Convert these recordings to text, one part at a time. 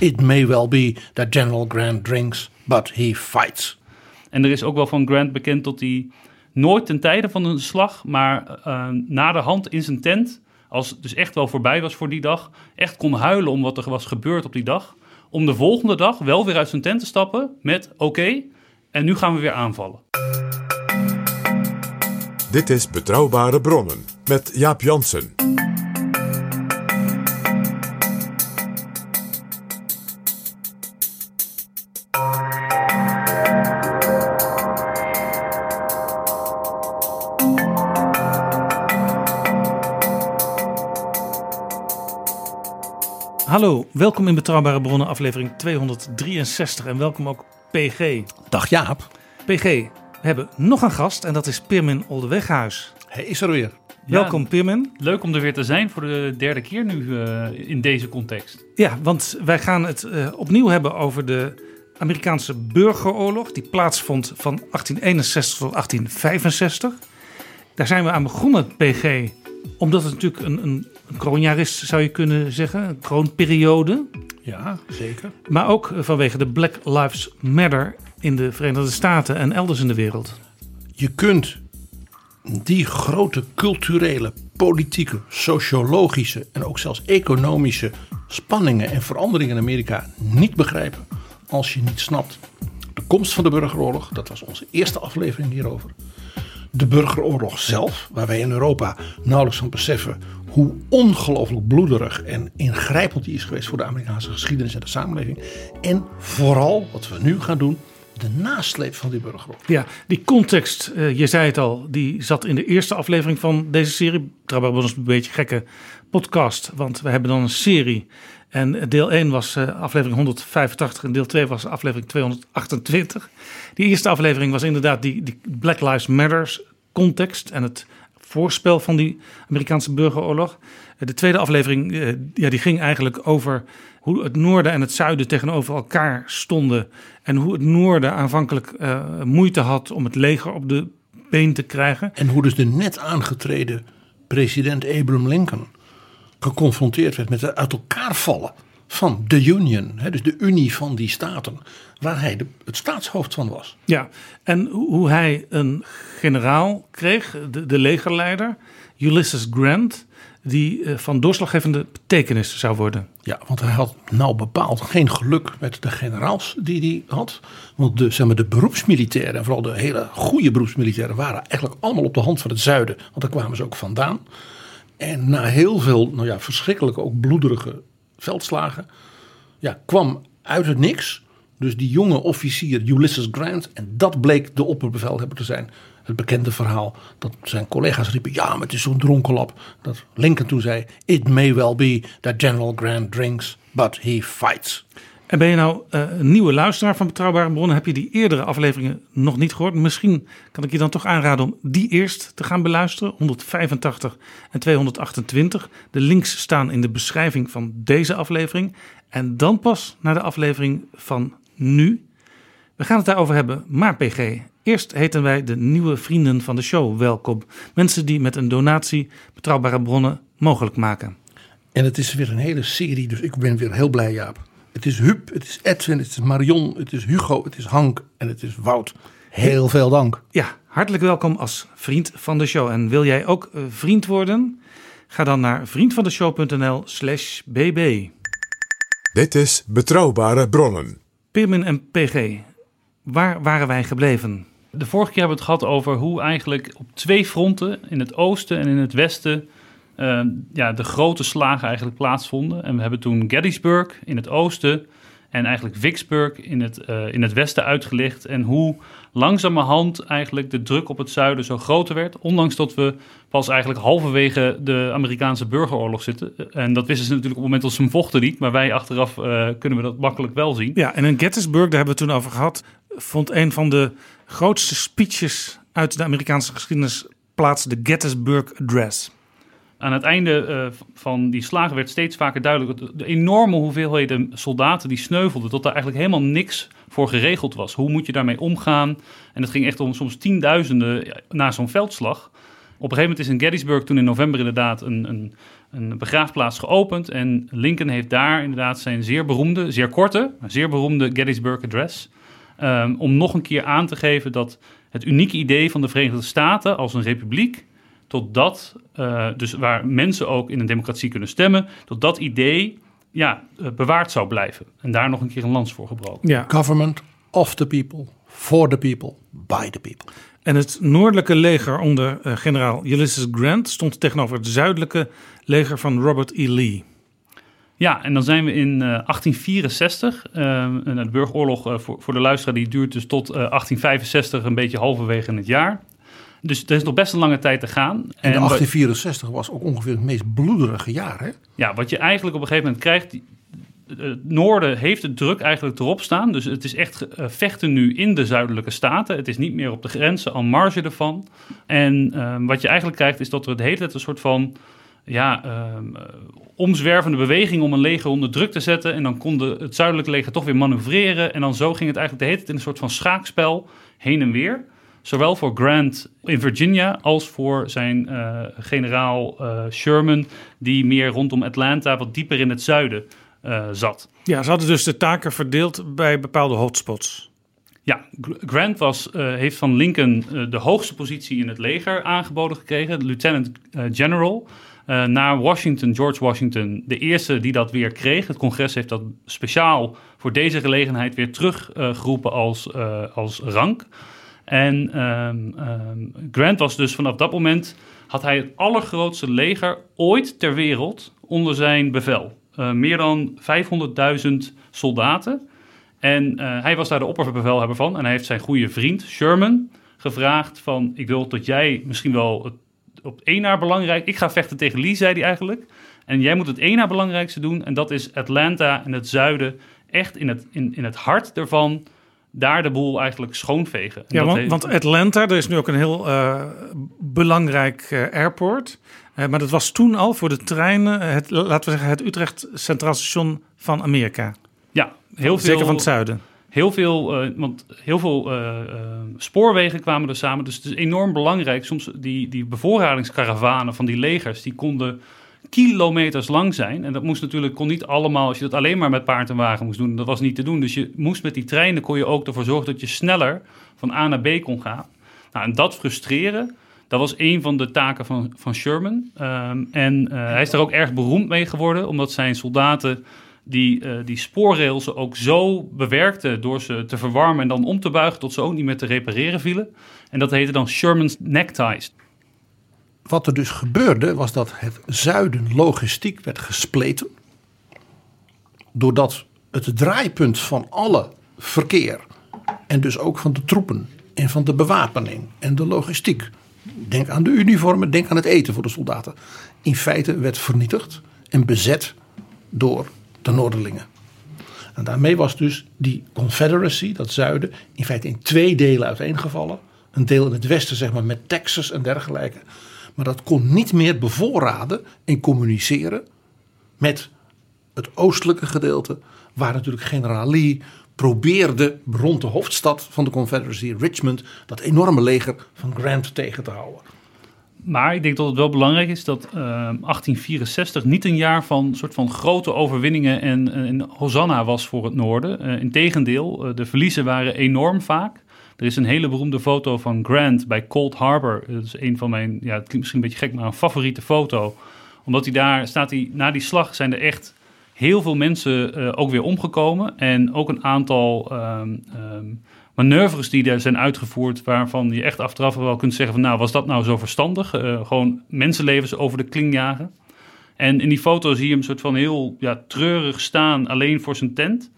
It may well be that General Grant drinks, but he fights. En er is ook wel van Grant bekend dat hij nooit ten tijde van een slag, maar eh na de hand in zijn tent, als het dus echt wel voorbij was voor die dag, echt kon huilen om wat er was gebeurd op die dag. Om de volgende dag wel weer uit zijn tent te stappen met oké, en nu gaan we weer aanvallen. Dit is Betrouwbare Bronnen met Jaap Jansen. Hallo, welkom in Betrouwbare Bronnen, aflevering 263 en welkom ook PG. Dag Jaap, PG, we hebben nog een gast en dat is Pirmin Oldeweghuis. hij is er weer. Welkom Pirmin. Leuk om er weer te zijn voor de derde keer nu eh, in deze context. Ja, want wij gaan het eh, opnieuw hebben over de Amerikaanse burgeroorlog. Die plaatsvond van 1861 tot 1865. Daar zijn we aan begonnen, PG, omdat het natuurlijk een, een, een kroonjaar is, zou je kunnen zeggen. Een kroonperiode. Ja, zeker. Maar ook eh, vanwege de Black Lives Matter in de Verenigde Staten en elders in de wereld. Je kunt die grote culturele, politieke, sociologische en ook zelfs economische spanningen en veranderingen in Amerika niet begrijpen als je niet snapt de komst van de burgeroorlog. Dat was onze eerste aflevering hierover. De burgeroorlog zelf, waar wij in Europa nauwelijks van beseffen hoe ongelooflijk bloederig en ingrijpend die is geweest voor de Amerikaanse geschiedenis en de samenleving. En vooral, wat we nu gaan doen, de nasleep van die burgeroorlog. Ja, die context, eh, je zei het al, die zat in de eerste aflevering van deze serie. Trouwens, was een beetje gekke podcast, want we hebben dan een serie. En deel 1 was eh, aflevering 185 en deel 2 was aflevering 228. Die eerste aflevering was inderdaad die, die Black Lives Matters context en het voorspel van die Amerikaanse burgeroorlog. Eh, De tweede aflevering eh, ja, die ging eigenlijk over hoe het noorden en het zuiden tegenover elkaar stonden. En hoe het noorden aanvankelijk moeite had om het leger op de been te krijgen. En hoe dus de net aangetreden president Abraham Lincoln geconfronteerd werd met het uit elkaar vallen van de Union, hè, dus de Unie van die staten, waar hij de, het staatshoofd van was. Ja, en hoe hij een generaal kreeg, de, de legerleider, Ulysses Grant, die eh, van doorslaggevende betekenis zou worden. Ja, want hij had nou bepaald geen geluk met de generaals die hij had. Want de, zeg maar, de beroepsmilitairen, en vooral de hele goede beroepsmilitairen, waren eigenlijk allemaal op de hand van het zuiden. Want daar kwamen ze ook vandaan. En na heel veel, nou ja, verschrikkelijke, ook bloederige veldslagen, ja, kwam uit het niks. Dus die jonge officier Ulysses Grant, en dat bleek de opperbevelhebber te zijn. Het bekende verhaal dat zijn collega's riepen: ja, maar het is zo'n dronkenlap. Dat Lincoln toen zei: It may well be that General Grant drinks, but he fights. En ben je nou eh, een nieuwe luisteraar van Betrouwbare Bronnen? Heb je die eerdere afleveringen nog niet gehoord? Misschien kan ik je dan toch aanraden om die eerst te gaan beluisteren. 185 en 228. De links staan in de beschrijving van deze aflevering. En dan pas naar de aflevering van nu. We gaan het daarover hebben, maar PG. Eerst heten wij de nieuwe vrienden van de show welkom. Mensen die met een donatie Betrouwbare Bronnen mogelijk maken. En het is weer een hele serie, dus ik ben weer heel blij, Jaap. Het is Huub, het is Edwin, het is Marion, het is Hugo, het is Hank en het is Wout. Heel veel dank. Ja, hartelijk welkom als vriend van de show. En wil jij ook eh, vriend worden? Ga dan naar vriendvandeshow.nl slash bb. Dit is Betrouwbare Bronnen. Pirmin en PG, waar waren wij gebleven? De vorige keer hebben we het gehad over hoe eigenlijk op twee fronten, in het oosten en in het westen, uh, ja, de grote slagen eigenlijk plaatsvonden. En we hebben toen Gettysburg in het oosten en eigenlijk Vicksburg in het, uh, in het westen uitgelicht. En hoe langzamerhand eigenlijk de druk op het zuiden zo groter werd. Ondanks dat we pas eigenlijk halverwege de Amerikaanse burgeroorlog zitten. En dat wisten ze natuurlijk op het moment dat ze hem vochten niet. Maar wij achteraf uh, kunnen we dat makkelijk wel zien. Ja, en in Gettysburg, daar hebben we het toen over gehad, vond een van de grootste speeches uit de Amerikaanse geschiedenis plaats, de Gettysburg Address. Aan het einde uh, van die slagen werd steeds vaker duidelijk de enorme hoeveelheden soldaten die sneuvelden, dat daar eigenlijk helemaal niks voor geregeld was. Hoe moet je daarmee omgaan? En het ging echt om soms tienduizenden na zo'n veldslag. Op een gegeven moment is in Gettysburg toen in november inderdaad een, een, een begraafplaats geopend. En Lincoln heeft daar inderdaad zijn zeer beroemde, zeer korte, zeer beroemde Gettysburg Address. Um, om nog een keer aan te geven dat het unieke idee van de Verenigde Staten als een republiek, tot dat, uh, dus waar mensen ook in een democratie kunnen stemmen, tot dat idee ja, uh, bewaard zou blijven. En daar nog een keer een lans voor gebroken. Ja. Government of the people, for the people, by the people. En het noordelijke leger onder uh, generaal Ulysses Grant stond tegenover het zuidelijke leger van Robert E. Lee. Ja, en dan zijn we in uh, 1864. Uh, de burgeroorlog uh, voor, voor de luisteraar die duurt dus tot uh, 1865, een beetje halverwege in het jaar. Dus er is nog best een lange tijd te gaan. En, 1864 was ook ongeveer het meest bloederige jaar, hè? Ja, wat je eigenlijk op een gegeven moment krijgt... Het noorden heeft de druk eigenlijk erop staan. Dus het is echt uh, vechten nu in de zuidelijke staten. Het is niet meer op de grenzen, al marge ervan. En uh, wat je eigenlijk krijgt is dat er de hele tijd een soort van ja, um, omzwervende beweging om een leger onder druk te zetten. En dan kon de, het zuidelijke leger toch weer manoeuvreren. En dan zo ging het eigenlijk de hele tijd in een soort van schaakspel heen en weer. Zowel voor Grant in Virginia als voor zijn uh, generaal uh, Sherman, die meer rondom Atlanta, wat dieper in het zuiden uh, zat. Ja, ze hadden dus de taken verdeeld bij bepaalde hotspots. Ja, Grant was, heeft van Lincoln de hoogste positie in het leger aangeboden gekregen, lieutenant general. Naar Washington, George Washington, de eerste die dat weer kreeg. Het congres heeft dat speciaal voor deze gelegenheid weer teruggeroepen als, als rank. En um, um, Grant was dus vanaf dat moment, had hij het allergrootste leger ooit ter wereld onder zijn bevel. meer dan 500.000 soldaten. En hij was daar de opperbevelhebber van. En hij heeft zijn goede vriend Sherman gevraagd van... ik wil dat jij misschien wel het op één na belangrijk. Ik ga vechten tegen Lee, zei hij eigenlijk. En jij moet het één na belangrijkste doen. En dat is Atlanta en het zuiden. Echt in het, in, in het hart ervan. Daar de boel eigenlijk schoonvegen. Ja, want, heeft... want, Atlanta, er is nu ook een heel uh, belangrijk uh, airport. Uh, maar dat was toen al voor de treinen, het, laten we zeggen, het Utrecht Centraal Station van Amerika. Ja, heel veel. Zeker van het zuiden. Heel veel, want heel veel spoorwegen kwamen er samen. Dus het is enorm belangrijk. Soms die, die bevoorradingskaravanen van die legers, die konden kilometers lang zijn. En dat moest natuurlijk, kon niet allemaal, als je dat alleen maar met paard en wagen moest doen, dat was niet te doen. Dus je moest met die treinen, kon je ook ervoor zorgen dat je sneller van A naar B kon gaan. Nou, en dat frustreren, dat was een van de taken van, van Sherman. Um, en hij is daar ook erg beroemd mee geworden, omdat zijn soldaten die, uh, die spoorrails ook zo bewerkte door ze te verwarmen en dan om te buigen tot ze ook niet meer te repareren vielen. En dat heette dan Sherman's neckties. Wat er dus gebeurde was dat het zuiden logistiek werd gespleten. Doordat het draaipunt van alle verkeer en dus ook van de troepen en van de bewapening en de logistiek. Denk aan de uniformen, denk aan het eten voor de soldaten. In feite werd vernietigd en bezet door de Noorderlingen. En daarmee was dus die Confederacy, dat zuiden, in feite in twee delen uiteengevallen. Een deel in het westen, zeg maar, met Texas en dergelijke. Maar dat kon niet meer bevoorraden en communiceren met het oostelijke gedeelte, waar natuurlijk generaal Lee probeerde rond de hoofdstad van de Confederacy, Richmond, dat enorme leger van Grant tegen te houden. Maar ik denk dat het wel belangrijk is dat uh, 1864 niet een jaar van soort van grote overwinningen en, en Hosanna was voor het noorden. Uh, Integendeel, uh, de verliezen waren enorm vaak. Er is een hele beroemde foto van Grant bij Cold Harbor. Dat is een van mijn, ja, het klinkt misschien een beetje gek, maar een favoriete foto. Omdat hij daar staat, hij, na die slag zijn er echt heel veel mensen uh, ook weer omgekomen. En ook een aantal um, um, manoeuvres die er zijn uitgevoerd, waarvan je echt achteraf wel kunt zeggen van nou, was dat nou zo verstandig? Uh, gewoon mensenlevens over de kling jagen. En in die foto zie je hem soort van heel ja, treurig staan, alleen voor zijn tent.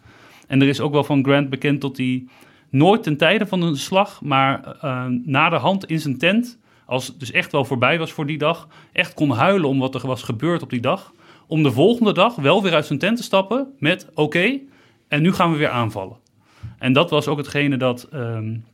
En er is ook wel van Grant bekend dat hij nooit ten tijde van een slag, maar uh, na de hand in zijn tent, als het dus echt wel voorbij was voor die dag, echt kon huilen om wat er was gebeurd op die dag. Om de volgende dag wel weer uit zijn tent te stappen met oké, en nu gaan we weer aanvallen. En dat was ook hetgene dat, um,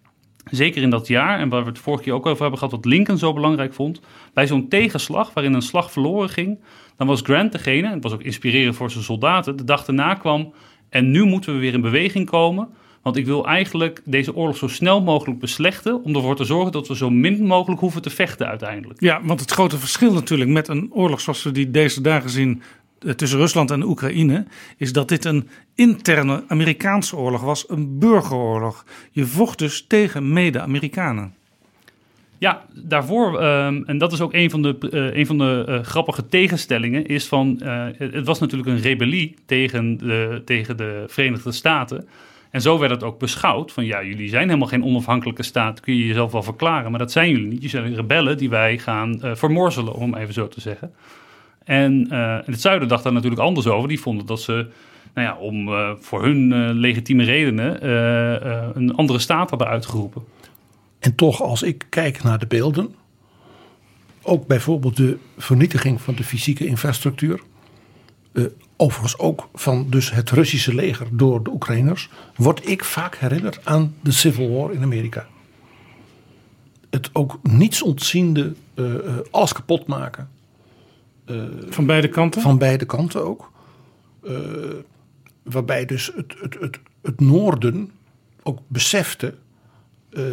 zeker in dat jaar, en waar we het vorige keer ook over hebben gehad, wat Lincoln zo belangrijk vond, bij zo'n tegenslag waarin een slag verloren ging, dan was Grant degene, en het was ook inspirerend voor zijn soldaten, de dag erna kwam en nu moeten we weer in beweging komen. Want ik wil eigenlijk deze oorlog zo snel mogelijk beslechten. om ervoor te zorgen dat we zo min mogelijk hoeven te vechten uiteindelijk. Ja, want het grote verschil natuurlijk met een oorlog zoals we die deze dagen zien. tussen Rusland en Oekraïne. is dat dit een interne Amerikaanse oorlog was. Een burgeroorlog. Je vocht dus tegen mede-Amerikanen. Ja, daarvoor, um, en dat is ook een van de, uh, een van de uh, grappige tegenstellingen, is van, uh, het was natuurlijk een rebellie tegen de, tegen de Verenigde Staten. En zo werd het ook beschouwd van, ja, jullie zijn helemaal geen onafhankelijke staat, kun je jezelf wel verklaren, maar dat zijn jullie niet. Jullie zijn rebellen die wij gaan vermorzelen, om even zo te zeggen. En, en het zuiden dacht daar natuurlijk anders over. Die vonden dat ze, nou ja, om voor hun legitieme redenen een andere staat hadden uitgeroepen. En toch, als ik kijk naar de beelden, ook bijvoorbeeld de vernietiging van de fysieke infrastructuur, overigens ook van dus het Russische leger door de Oekraïners, word ik vaak herinnerd aan de Civil War in Amerika. Het ook niets ontziende, uh, uh, alles kapot maken. van beide kanten? Van beide kanten ook. waarbij dus het, het, het, het noorden ook besefte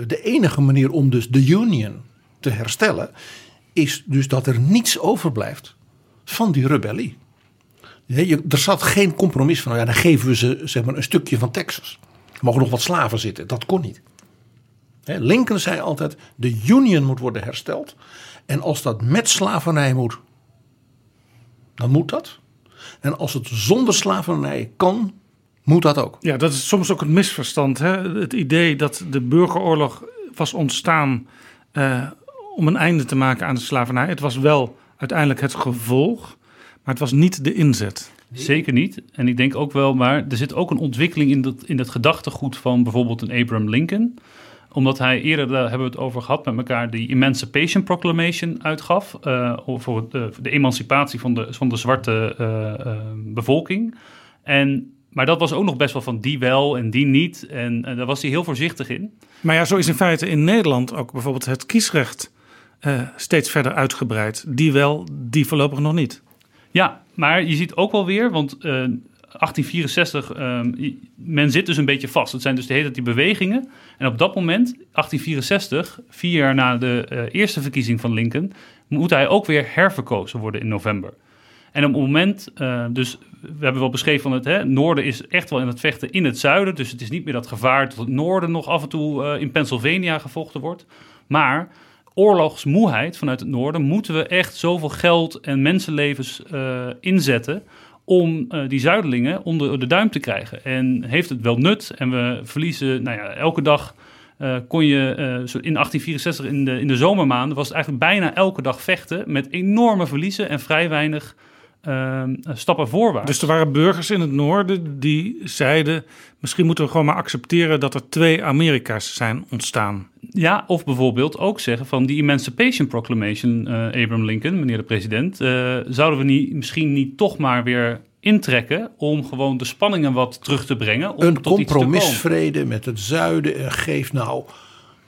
de enige manier om dus de Union te herstellen, is dus dat er niets overblijft van die rebellie. Er zat geen compromis van, nou ja, dan geven we ze zeg maar, een stukje van Texas. Er mogen nog wat slaven zitten, dat kon niet. He, Lincoln zei altijd, de Union moet worden hersteld. En als dat met slavernij moet, dan moet dat. En als het zonder slavernij kan, moet dat ook. Ja, dat is soms ook een misverstand. Hè? Het idee dat de burgeroorlog was ontstaan uh, om een einde te maken aan de slavernij. Het was wel uiteindelijk het gevolg, maar het was niet de inzet. Zeker niet. En ik denk ook wel, maar er zit ook een ontwikkeling in, dat, in het gedachtegoed van bijvoorbeeld een Abraham Lincoln omdat hij eerder, daar hebben we het over gehad met elkaar, die Emancipation Proclamation uitgaf. Uh, voor de, de, emancipatie van de, van de zwarte uh, uh, bevolking. En maar dat was ook nog best wel van die wel en die niet. En, daar was hij heel voorzichtig in. Maar ja, zo is in feite in Nederland ook bijvoorbeeld het kiesrecht uh, steeds verder uitgebreid. Die wel, die voorlopig nog niet. Ja, maar je ziet ook wel weer, want uh, 1864, um, men zit dus een beetje vast. Het zijn dus de hele die bewegingen. En op dat moment, 1864, vier jaar na de uh, eerste verkiezing van Lincoln, moet hij ook weer herverkozen worden in november. En op het moment, uh, dus we hebben wel beschreven van het hè, noorden is echt wel in het vechten in het zuiden. Dus het is niet meer dat gevaar dat het noorden nog af en toe in Pennsylvania gevochten wordt. Maar oorlogsmoeheid vanuit het noorden moeten we echt zoveel geld en mensenlevens uh, inzetten om uh, die zuidelingen onder de duim te krijgen. En heeft het wel nut? En we verliezen, nou ja, elke dag uh, kon je in 1864 in de, in de zomermaanden was het eigenlijk bijna elke dag vechten met enorme verliezen en vrij weinig uh, stappen voorwaarts. Dus er waren burgers in het noorden die zeiden: misschien moeten we gewoon maar accepteren dat er twee Amerika's zijn ontstaan. Ja, of bijvoorbeeld ook zeggen van die Emancipation Proclamation, uh, Abraham Lincoln, meneer de president, uh, zouden we niet, misschien niet toch maar weer intrekken om gewoon de spanningen wat terug te brengen. Om een compromisvrede met het zuiden en geeft nou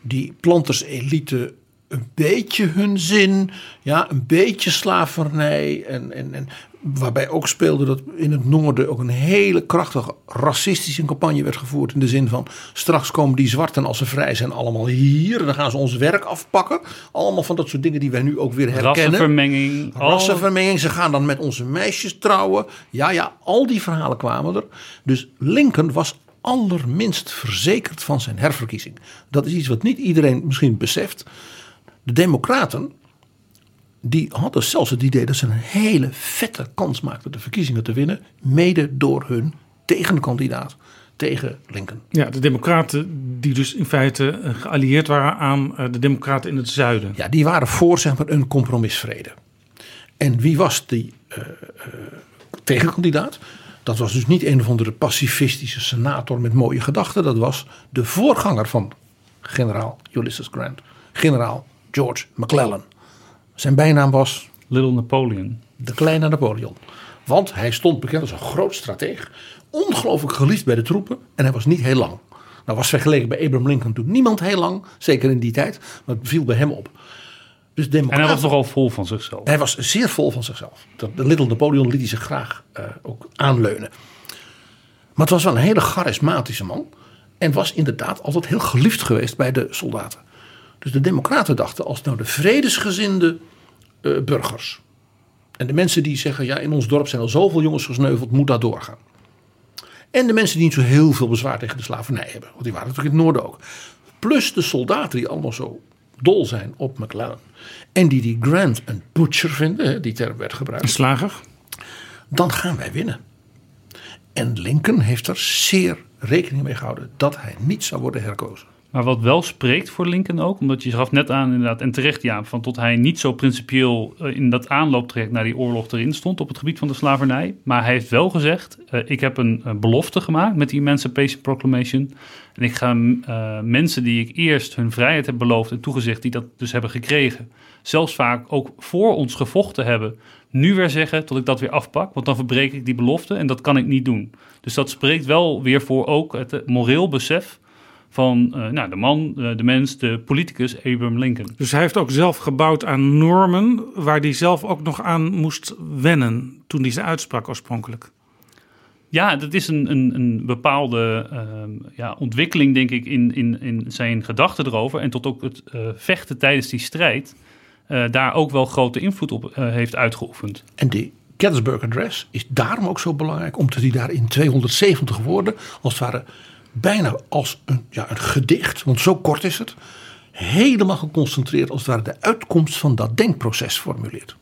die planterselite een beetje hun zin. Ja, een beetje slavernij. En, en, en waarbij ook speelde dat in het noorden ook een hele krachtige racistische campagne werd gevoerd. In de zin van straks komen die zwarten als ze vrij zijn allemaal hier. En dan gaan ze ons werk afpakken. Allemaal van dat soort dingen die wij nu ook weer herkennen. Rassenvermenging. Rassenvermenging. Ze gaan dan met onze meisjes trouwen. Ja, ja, al die verhalen kwamen er. Dus Lincoln was allerminst verzekerd van zijn herverkiezing. Dat is iets wat niet iedereen misschien beseft. De Democraten, die hadden zelfs het idee dat ze een hele vette kans maakten de verkiezingen te winnen. Mede door hun tegenkandidaat tegen Lincoln. Ja, de democraten die dus in feite eh, geallieerd waren aan eh, de democraten in het zuiden. Ja, die waren voor zeg maar, een compromisvrede. En wie was die uh, uh, tegenkandidaat? Dat was dus niet een of andere pacifistische senator met mooie gedachten. Dat was de voorganger van generaal Ulysses Grant. Generaal George McClellan. Zijn bijnaam was... Little Napoleon. De kleine Napoleon. Want hij stond bekend als een groot strateeg. Ongelooflijk geliefd bij de troepen. En hij was niet heel lang. Nou was vergeleken bij Abraham Lincoln natuurlijk niemand heel lang. Zeker in die tijd. Maar het viel bij hem op. Dus en hij was nogal vol van zichzelf. Hij was zeer vol van zichzelf. De Little Napoleon liet hij zich graag uh, ook aanleunen. Maar het was wel een hele charismatische man. En was inderdaad altijd heel geliefd geweest bij de soldaten. Dus de democraten dachten als nou de vredesgezinde uh, burgers. En de mensen die zeggen ja in ons dorp zijn al zoveel jongens gesneuveld. Moet dat doorgaan. En de mensen die niet zo heel veel bezwaar tegen de slavernij hebben. Want die waren natuurlijk in het noorden ook. Plus de soldaten die allemaal zo dol zijn op McClellan. En die die Grant een butcher vinden, die term werd gebruikt. Een slager. Dan gaan wij winnen. En Lincoln heeft er zeer rekening mee gehouden dat hij niet zou worden herkozen. Maar wat wel spreekt voor Lincoln ook, omdat je gaf net aan inderdaad, en terecht ja, van tot hij niet zo principieel uh, in dat aanlooptraject naar die oorlog erin stond op het gebied van de slavernij. Maar hij heeft wel gezegd, uh, ik heb een, belofte gemaakt met die Emancipation Proclamation. En ik ga uh, mensen die ik eerst hun vrijheid heb beloofd en toegezegd, die dat dus hebben gekregen, zelfs vaak ook voor ons gevochten hebben, nu weer zeggen tot ik dat weer afpak, want dan verbreek ik die belofte en dat kan ik niet doen. Dus dat spreekt wel weer voor ook het moreel besef van uh, nou, de man, uh, de mens, de politicus Abraham Lincoln. Dus hij heeft ook zelf gebouwd aan normen waar hij zelf ook nog aan moest wennen toen hij ze uitsprak oorspronkelijk. Ja, dat is een, een, een bepaalde uh, ja, ontwikkeling, denk ik, in, in, in zijn gedachten erover. En tot ook het uh, vechten tijdens die strijd daar ook wel grote invloed op heeft uitgeoefend. En die Gettysburg Address is daarom ook zo belangrijk, omdat hij daar in 270 woorden, als het ware bijna als een, ja, een gedicht, want zo kort is het, helemaal geconcentreerd als het de uitkomst van dat denkproces formuleert.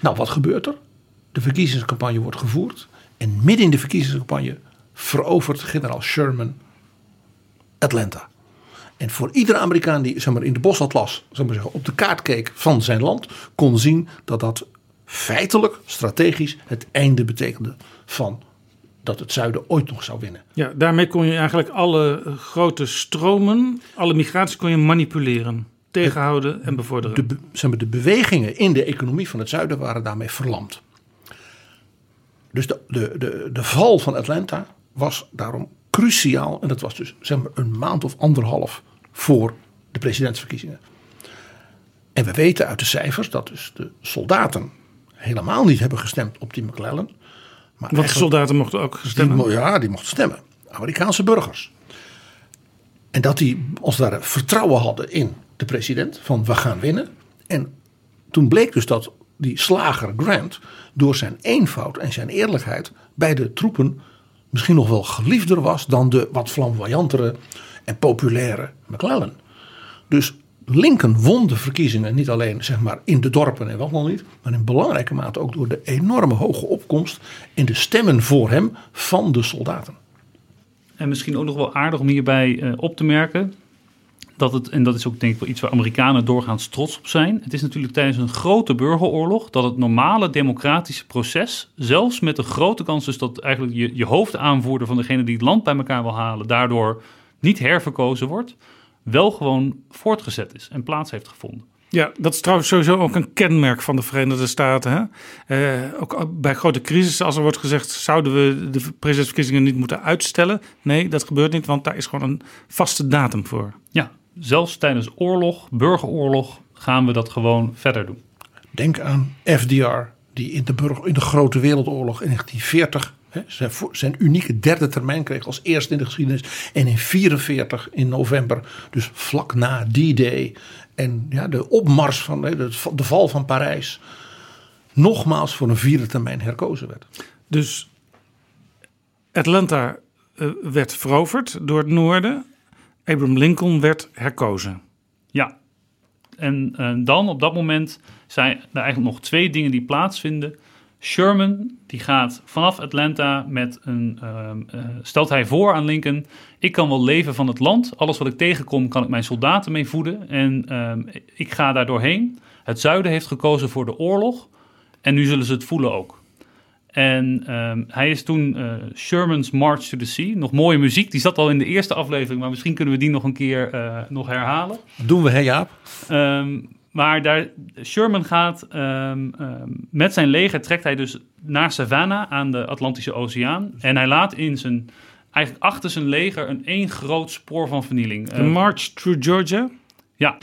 Nou, wat gebeurt er? De verkiezingscampagne wordt gevoerd en midden in de verkiezingscampagne verovert generaal Sherman Atlanta. En voor iedere Amerikaan die zeg maar, in de bosatlas zeg maar zeggen, op de kaart keek van zijn land, kon zien dat dat feitelijk, strategisch, het einde betekende van dat het zuiden ooit nog zou winnen. Ja, daarmee kon je eigenlijk alle grote stromen, alle migratie kon je manipuleren, tegenhouden en bevorderen. De, zeg maar, de bewegingen in de economie van het zuiden waren daarmee verlamd. Dus de, de, de, de val van Atlanta was daarom cruciaal. En dat was dus zeg maar, een maand of anderhalf voor de presidentsverkiezingen. En we weten uit de cijfers dat dus de soldaten helemaal niet hebben gestemd op die McClellan. Maar Want de soldaten mochten ook stemmen? Die, ja, die mochten stemmen. Amerikaanse burgers. En dat die als ware vertrouwen hadden in de president. Van we gaan winnen. En toen bleek dus dat die slager Grant door zijn eenvoud en zijn eerlijkheid bij de troepen misschien nog wel geliefder was dan de wat flamboyantere en populaire McClellan. Dus Lincoln won de verkiezingen niet alleen zeg maar, in de dorpen en wat nog niet, maar in belangrijke mate ook door de enorme hoge opkomst in de stemmen voor hem van de soldaten. En misschien ook nog wel aardig om hierbij uh, op te merken dat het, en dat is ook denk ik wel iets waar Amerikanen doorgaans trots op zijn. Het is natuurlijk tijdens een grote burgeroorlog dat het normale democratische proces, zelfs met de grote kans dus dat eigenlijk je, je hoofdaanvoerder van degene die het land bij elkaar wil halen, daardoor niet herverkozen wordt wel gewoon voortgezet is en plaats heeft gevonden. Ja, dat is trouwens sowieso ook een kenmerk van de Verenigde Staten. Hè? Uh, ook bij grote crisis, als er wordt gezegd, zouden we de presidentsverkiezingen niet moeten uitstellen? Nee, dat gebeurt niet, want daar is gewoon een vaste datum voor. Ja, zelfs tijdens oorlog, burgeroorlog, gaan we dat gewoon verder doen. Denk aan FDR, die in de, burger, in de Grote Wereldoorlog in 1940 zijn, zijn, unieke derde termijn kreeg als eerste in de geschiedenis. En in 1944 in november, dus vlak na die day. En ja, de opmars van de, de val van Parijs. Nogmaals voor een vierde termijn herkozen werd. Dus Atlanta uh, werd veroverd door het noorden. Abraham Lincoln werd herkozen. Ja. En eh, dan op dat moment zijn er eigenlijk nog twee dingen die plaatsvinden. Sherman die gaat vanaf Atlanta met een. ehm, eh, stelt hij voor aan Lincoln: Ik kan wel leven van het land. Alles wat ik tegenkom, kan ik mijn soldaten mee voeden. En ehm, ik ga daar doorheen. Het zuiden heeft gekozen voor de oorlog. En nu zullen ze het voelen ook. En ehm, hij is toen eh, Sherman's March to the Sea. Nog mooie muziek. Die zat al in de eerste aflevering, maar misschien kunnen we die nog een keer eh, nog herhalen. Doen we, hè Jaap? Maar daar, Sherman gaat ehm, ehm, met zijn leger, trekt hij dus naar Savannah aan de Atlantische Oceaan. En hij laat in zijn, eigenlijk achter zijn leger een één groot spoor van vernieling. The Eh, March Through Georgia. ja,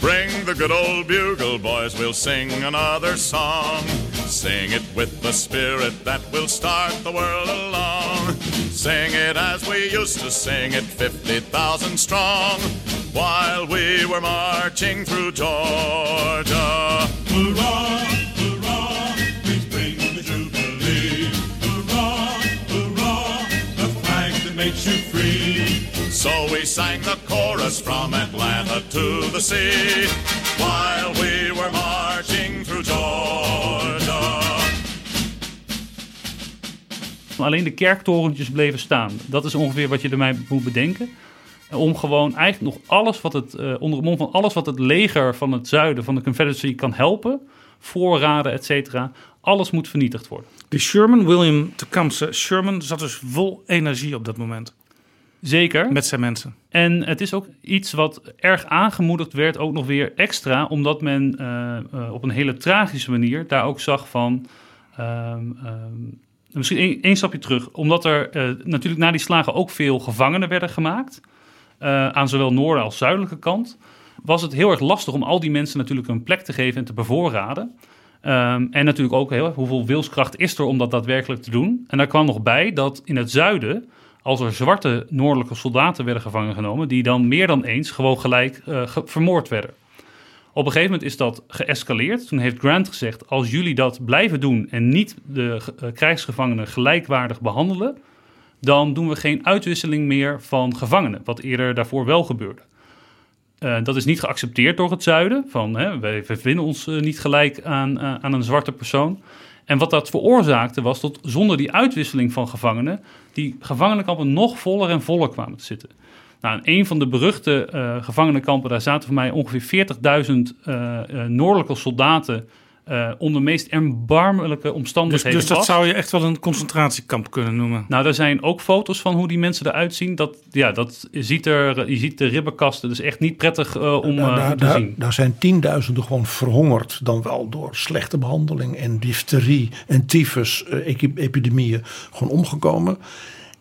Bring the good old bugle, boys, we'll sing another song. Sing it with the spirit that will start the world along. Sing it as we used to sing it, 50,000 strong, while we were marching through Georgia. Hurrah, hurrah, please bring the jubilee. Hurrah, hurrah, the flag that makes you free. So we sang the chorus from Atlanta to the sea while we were marching through Georgia. Alleen de kerktorentjes bleven staan. Dat is ongeveer wat je ermee moet bedenken. Om gewoon eigenlijk nog alles wat het, eh, onder het mom van alles wat het leger van het zuiden, van de Confederacy kan helpen, voorraden, et cetera, alles moet vernietigd worden. De Sherman, William Tecumseh Sherman, zat dus vol energie op dat moment. Zeker. Met zijn mensen. En het is ook iets wat erg aangemoedigd werd, ook nog weer extra, omdat men eh, eh, op een hele tragische manier daar ook zag van. ehm, ehm, misschien één- stapje terug, omdat er eh, natuurlijk na die slagen ook veel gevangenen werden gemaakt, eh, aan zowel noorden als zuidelijke kant, was het heel erg lastig om al die mensen natuurlijk een plek te geven en te bevoorraden. Ehm, en natuurlijk ook heel, hoeveel wilskracht is er om dat daadwerkelijk te doen. En daar kwam nog bij dat in het zuiden, als er zwarte noordelijke soldaten werden gevangen genomen, die dan meer dan eens gewoon gelijk eh, vermoord werden. Op een gegeven moment is dat geëscaleerd. Toen heeft Grant gezegd: als jullie dat blijven doen en niet de eh, krijgsgevangenen gelijkwaardig behandelen, dan doen we geen uitwisseling meer van gevangenen, wat eerder daarvoor wel gebeurde. Eh, dat is niet geaccepteerd door het zuiden. Van, hè, wij, ons eh, niet gelijk aan, aan een zwarte persoon. En wat dat veroorzaakte was dat zonder die uitwisseling van gevangenen... die gevangenenkampen nog voller en voller kwamen te zitten. Nou, in een van de beruchte eh, gevangenenkampen... daar zaten voor mij ongeveer 40.000 eh, eh, noordelijke soldaten... eh, onder meest erbarmelijke Dus, omstandigheden dus dat vast. zou je echt wel een concentratiekamp kunnen noemen. Nou, daar zijn ook foto's van hoe die mensen eruit zien. Dat, ja, dat ziet er, je ziet de ribbenkasten. Dus echt niet prettig eh, om Daar, eh, daar, te daar, zien. daar zijn tienduizenden gewoon verhongerd. Dan wel door slechte behandeling en difterie en tyfus eh, epi- epidemieën gewoon omgekomen.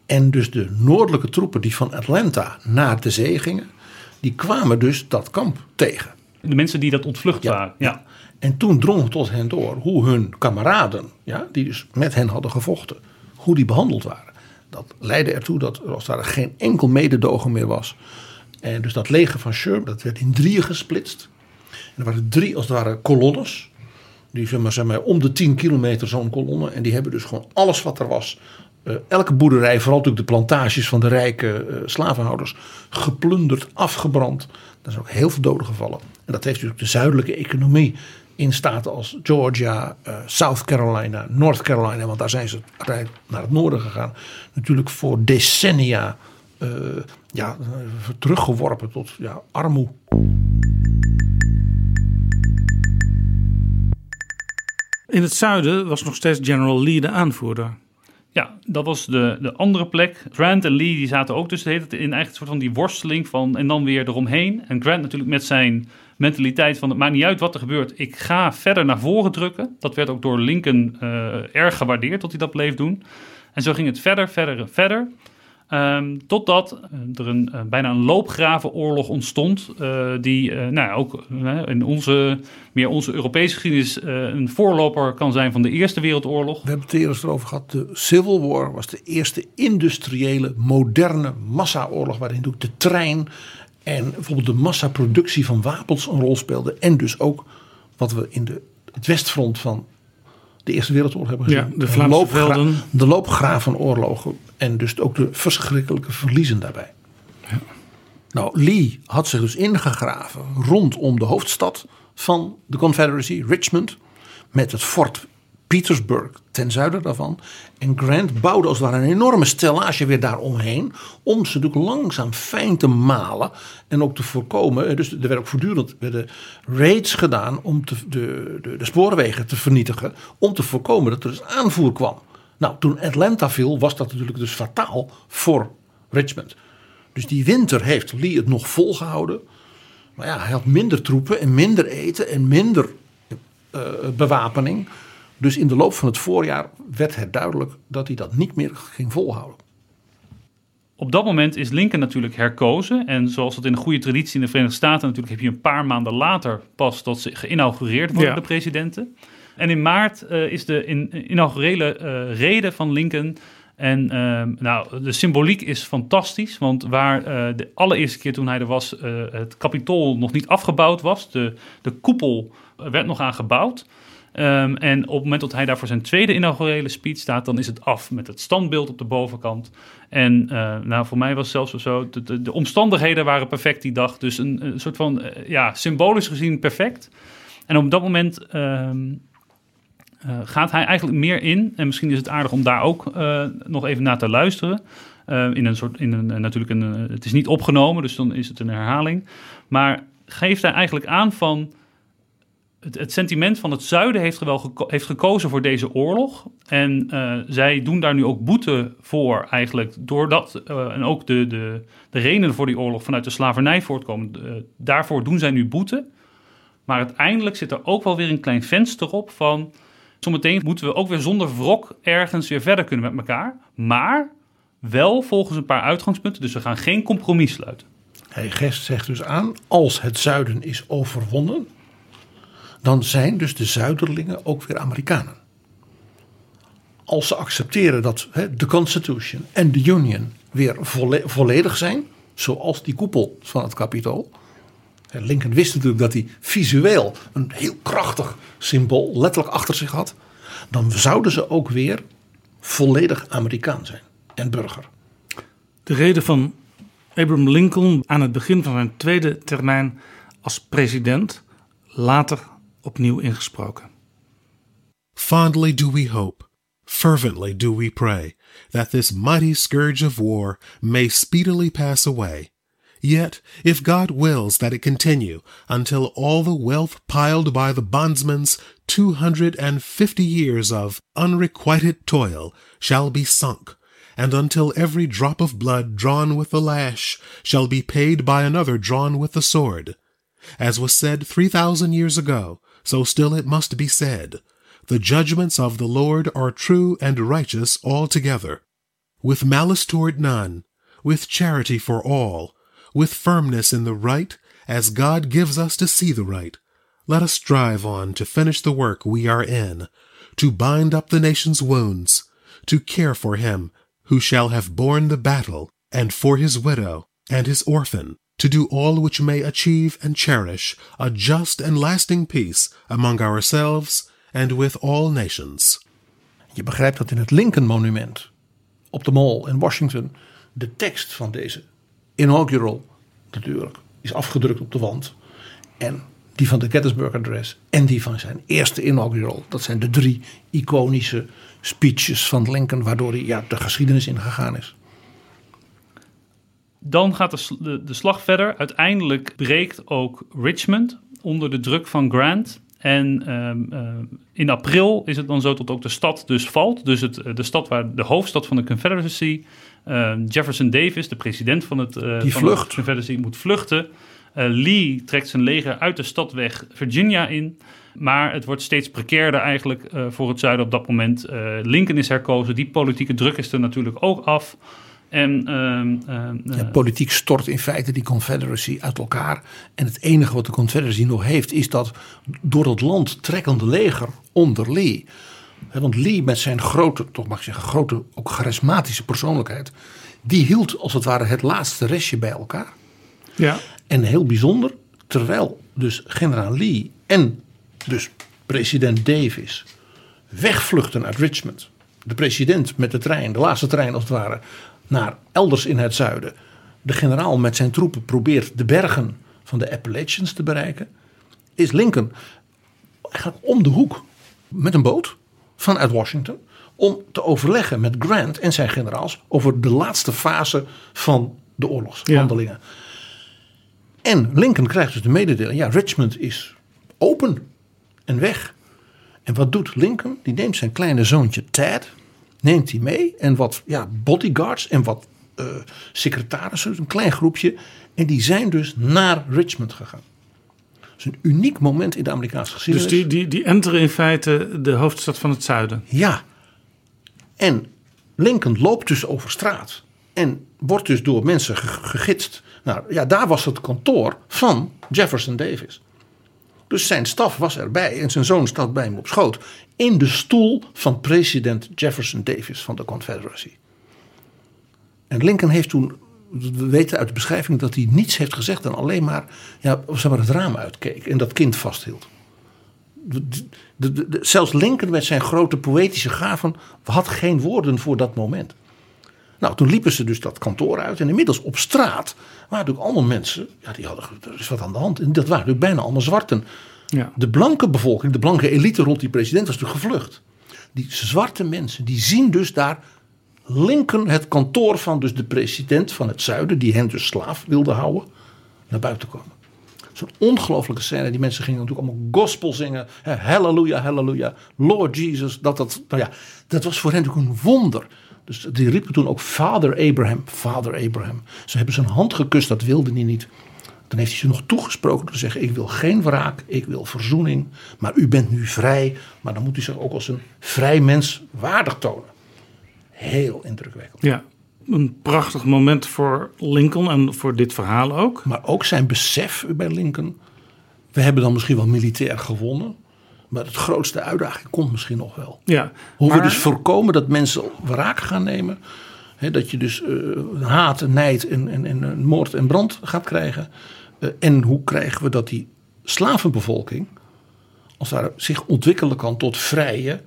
En dus de noordelijke troepen die van Atlanta naar de zee gingen. Die kwamen dus dat kamp tegen. De mensen die dat ontvlucht Ja, waren. Ja. En toen drong het tot hen door hoe hun kameraden, ja, die dus met hen hadden gevochten, hoe die behandeld waren. Dat leidde ertoe dat er als daar geen enkel mededogen meer was. En dus dat leger van Sherman, dat werd in drieën gesplitst. En er waren drie als het ware kolonnes. Die zeg maar, zeg maar, om de 10 kilometer zo'n kolonne. En die hebben dus gewoon alles wat er was. Eh, elke boerderij, vooral natuurlijk de plantages van de rijke eh, slavenhouders. Geplunderd, afgebrand. Daar zijn ook heel veel doden gevallen. En dat heeft natuurlijk de zuidelijke economie in staten als Georgia, eh, South Carolina, North Carolina. Want daar zijn ze naar het noorden gegaan. Natuurlijk voor decennia ja, teruggeworpen tot ja, armoe. In het zuiden was nog steeds General Lee de aanvoerder. Ja, dat was de, de andere plek. Grant en Lee die zaten ook dus de hele in eigenlijk een soort van die worsteling van en dan weer eromheen. En Grant natuurlijk met zijn mentaliteit van het maakt niet uit wat er gebeurt. Ik ga verder naar voren drukken. Dat werd ook door Lincoln eh, erg gewaardeerd dat hij dat bleef doen. En zo ging het verder, verder en verder. Ehm, totdat eh, er een, eh, bijna een loopgravenoorlog ontstond. eh, die nou ook in onze, meer onze Europese geschiedenis een voorloper kan zijn van de Eerste Wereldoorlog. We hebben het eerst erover gehad. De Civil War was de eerste industriële, moderne massaoorlog. Waarin ook de trein en bijvoorbeeld de massaproductie van wapens een rol speelde. En dus ook wat we in de, het westfront van de Eerste Wereldoorlog hebben gezien. Ja, de Vlaamse loopgra- velden. De loopgravenoorlogen en dus ook de verschrikkelijke verliezen daarbij. Nou, Lee had zich dus ingegraven rondom de hoofdstad van de Confederacy, Richmond, met het fort Petersburg ten zuiden daarvan. En Grant bouwde als het ware een enorme stellage weer daaromheen, om ze natuurlijk langzaam fijn te malen en ook te voorkomen. eh, Dus er werden ook voortdurend werden raids gedaan om de, de, de spoorwegen te vernietigen, om te voorkomen dat er dus aanvoer kwam. Nou, toen Atlanta viel, was dat natuurlijk dus fataal voor Richmond. Dus die winter heeft Lee het nog volgehouden. Maar ja, hij had minder troepen en minder eten en minder eh, bewapening. Dus in de loop van het voorjaar werd het duidelijk dat hij dat niet meer ging volhouden. Op dat moment is Lincoln natuurlijk herkozen. En zoals het in de goede traditie in de Verenigde Staten natuurlijk... heb je een paar maanden later pas dat ze geïnaugureerd worden, Ja. de presidenten. En in maart eh, is de in, inaugurele eh, rede van Lincoln... En ehm, nou, de symboliek is fantastisch. Want waar eh, de allereerste keer toen hij er was... eh, het kapitool nog niet afgebouwd was... de, de koepel werd nog aan gebouwd... Ehm, en op het moment dat hij daar voor zijn tweede inaugurele speech staat, dan is het af met het standbeeld op de bovenkant. En eh, nou, voor mij was zelfs zo, de, de, de omstandigheden waren perfect die dag. Dus een, soort van, eh, ja, symbolisch gezien perfect. En op dat moment ehm, eh, gaat hij eigenlijk meer in. En misschien is het aardig om daar ook nog even naar te luisteren. In een soort, in een, natuurlijk een, het is niet opgenomen, dus dan is het een herhaling. Maar geeft hij eigenlijk aan van het, sentiment van het zuiden heeft, wel heeft gekozen voor deze oorlog. En eh, zij doen daar nu ook boete voor eigenlijk. Doordat, eh, en ook de, de, de redenen voor die oorlog vanuit de slavernij voortkomen. eh, daarvoor doen zij nu boete. Maar uiteindelijk zit er ook wel weer een klein venster op van... Zometeen moeten we ook weer zonder wrok ergens weer verder kunnen met elkaar. Maar wel volgens een paar uitgangspunten. Dus we gaan geen compromis sluiten. Hij gest- zegt dus aan, als het zuiden is overwonnen, dan zijn dus de zuiderlingen ook weer Amerikanen. Als ze accepteren dat de Constitution en de Union weer volle- volledig zijn, zoals die koepel van het kapitool. Lincoln wist natuurlijk dat hij visueel een heel krachtig symbool letterlijk achter zich had. Dan zouden ze ook weer volledig Amerikaan zijn en burger. De reden van Abraham Lincoln aan het begin van zijn tweede termijn als president, later opnieuw ingesproken. Fondly do we hope, fervently do we pray, that this mighty scourge of war may speedily pass away. Yet, if God wills that it continue until all the wealth piled by the bondsman's two hundred and fifty years of unrequited toil shall be sunk, and until every drop of blood drawn with the lash shall be paid by another drawn with the sword, as was said three thousand years ago, so still it must be said. The judgments of the Lord are true and righteous altogether. With malice toward none, with charity for all, with firmness in the right, as God gives us to see the right, let us strive on to finish the work we are in, to bind up the nation's wounds, to care for him who shall have borne the battle, and for his widow and his orphan, to do all which may achieve and cherish a just and lasting peace among ourselves and with all nations. Je begrijpt dat in het Lincoln Monument op de Mall in Washington de tekst van deze inaugural natuurlijk is afgedrukt op de wand. En die van de Gettysburg Address en die van zijn eerste inaugural. Dat zijn de drie iconische speeches van Lincoln waardoor hij ja, de geschiedenis ingegaan is. Dan gaat de, de, de slag verder. Uiteindelijk breekt ook Richmond onder de druk van Grant. En ehm, ehm, in april is het dan zo dat ook de stad dus valt. Dus het, de stad waar de hoofdstad van de Confederacy, ehm, Jefferson Davis, de president van, het, eh, Die van de Confederacy, moet vluchten. Eh, Lee trekt zijn leger uit de stad weg Virginia in. Maar het wordt steeds precairder eigenlijk eh, voor het zuiden op dat moment. Eh, Lincoln is herkozen. Die politieke druk is er natuurlijk ook af. En ehm, ehm, Ja, eh, politiek stort in feite die Confederacy uit elkaar. En het enige wat de Confederacy nog heeft is dat door het land trekkende leger onder Lee. Hè, Want Lee met zijn grote, toch mag ik zeggen, grote, ook charismatische persoonlijkheid. Die hield als het ware het laatste restje bij elkaar. Ja. En heel bijzonder, terwijl dus generaal Lee en dus president Davis wegvluchten uit Richmond. De president met de trein, de laatste trein als het ware, naar elders in het zuiden. De generaal met zijn troepen probeert de bergen van de Appalachians te bereiken. Is Lincoln eigenlijk om de hoek met een boot vanuit Washington. Om te overleggen met Grant en zijn generaals over de laatste fase van de oorlogshandelingen. En Lincoln krijgt dus de mededeling: ja, Richmond is open en weg. En wat doet Lincoln? Die neemt zijn kleine zoontje Ted, neemt hij mee en wat ja, bodyguards en wat uh, secretarissen, een klein groepje. En die zijn dus naar Richmond gegaan. Dat is een uniek moment in de Amerikaanse geschiedenis. Dus die, die, die enteren in feite de hoofdstad van het zuiden. Ja. En Lincoln loopt dus over straat. En wordt dus door mensen gegidst. Nou ja, daar was het kantoor van Jefferson Davis. Dus zijn staf was erbij en zijn zoon staat bij hem op schoot. In de stoel van president Jefferson Davis van de Confederacy. En Lincoln heeft toen, we weten uit de beschrijving dat hij niets heeft gezegd en alleen maar, ja, zeg maar het raam uitkeek en dat kind vasthield. De, zelfs Lincoln met zijn grote poëtische gaven had geen woorden voor dat moment. Nou, toen liepen ze dus dat kantoor uit. En inmiddels op straat waren natuurlijk allemaal mensen. Ja, die hadden. Er is wat aan de hand. En dat waren natuurlijk bijna allemaal zwarten. Ja. De blanke bevolking, de blanke elite rond die president was natuurlijk gevlucht. Die zwarte mensen, die zien dus daar Lincoln, het kantoor van dus de president van het zuiden, die hen dus slaaf wilde houden, naar buiten komen. Zo'n ongelofelijke scène. Die mensen gingen natuurlijk allemaal gospel zingen. Halleluja, halleluja. Lord Jesus. Dat, dat, nou ja, dat was voor hen natuurlijk een wonder. Dus die riepen toen ook Vader Abraham, Vader Abraham. Ze hebben zijn hand gekust, dat wilde hij niet. Dan heeft hij ze nog toegesproken te zeggen: Ik wil geen wraak, ik wil verzoening. Maar u bent nu vrij. Maar dan moet u zich ook als een vrij mens waardig tonen. Heel indrukwekkend. Ja, een prachtig moment voor Lincoln en voor dit verhaal ook. Maar ook zijn besef bij Lincoln. We hebben dan misschien wel militair gewonnen. Maar het grootste uitdaging komt misschien nog wel. Ja, Hoe maar- we dus voorkomen dat mensen wraak gaan nemen. Hè, dat je dus eh, haat, nijd en, en, en, en moord en brand gaat krijgen. Eh, en hoe krijgen we dat die slavenbevolking als daar zich ontwikkelen kan tot vrije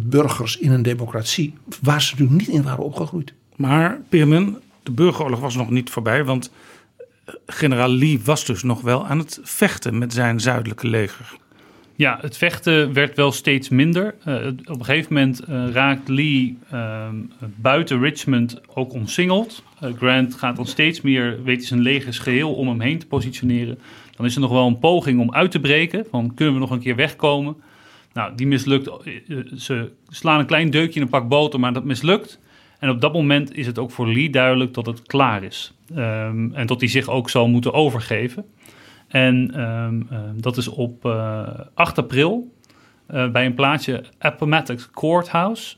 burgers in een democratie. Waar ze natuurlijk niet in waren opgegroeid. Maar Peerman, de burgeroorlog was nog niet voorbij. Want eh, generaal Lee was dus nog wel aan het vechten met zijn zuidelijke leger. Ja, het vechten werd wel steeds minder. Eh, op een gegeven moment eh, raakt Lee ehm, buiten Richmond ook omsingeld. Eh, Grant gaat dan steeds meer, weet hij zijn legers geheel om hem heen te positioneren. Dan is er nog wel een poging om uit te breken. Van kunnen we nog een keer wegkomen? Nou, die mislukt. Ze slaan een klein deukje in een pak boter, maar dat mislukt. En op dat moment is het ook voor Lee duidelijk dat het klaar is. Ehm, en dat hij zich ook zal moeten overgeven. En ehm, ehm, dat is op eh, 8 april eh, bij een plaatsje Appomattox Courthouse.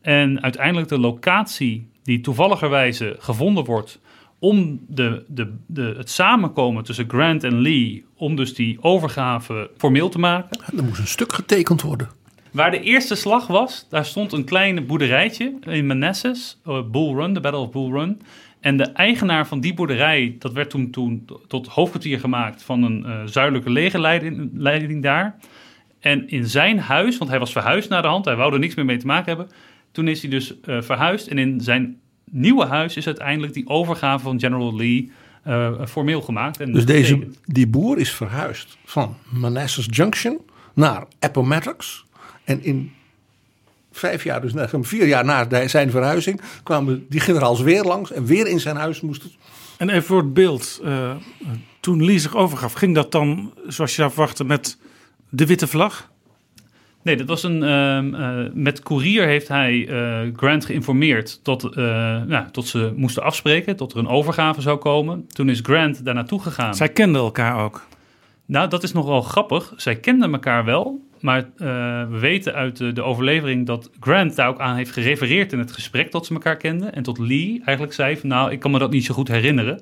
En uiteindelijk de locatie die toevalligerwijze gevonden wordt om de, de, de, het samenkomen tussen Grant en Lee, om dus die overgave formeel te maken. Er moest een stuk getekend worden. Waar de eerste slag was, daar stond een klein boerderijtje in Manassas, eh, Bull Run, de Battle of Bull Run. En de eigenaar van die boerderij, dat werd toen, toen tot hoofdkwartier gemaakt van een eh, zuidelijke legerleiding leiding daar. En in zijn huis, want hij was verhuisd naar de hand, hij wou er niks meer mee te maken hebben. Toen is hij dus eh, verhuisd en in zijn nieuwe huis is uiteindelijk die overgave van General Lee eh, formeel gemaakt. En Dus deze, die boer is verhuisd van Manassas Junction naar Appomattox. En in vijf jaar, dus na- vier jaar na zijn verhuizing, kwamen die generaals weer langs en weer in zijn huis moesten. En even voor het beeld. eh, toen Lee zich overgaf, ging dat dan zoals je zou verwachten met de witte vlag? Nee, dat was een. ehm, eh, met courier heeft hij eh, Grant geïnformeerd tot, eh, nou, tot ze moesten afspreken, tot er een overgave zou komen. Toen is Grant daar naartoe gegaan. Zij kenden elkaar ook. Nou, dat is nog wel grappig. Zij kenden elkaar wel. Maar eh, we weten uit de, de overlevering dat Grant daar ook aan heeft gerefereerd in het gesprek dat ze elkaar kenden. En tot Lee eigenlijk zei van nou, ik kan me dat niet zo goed herinneren.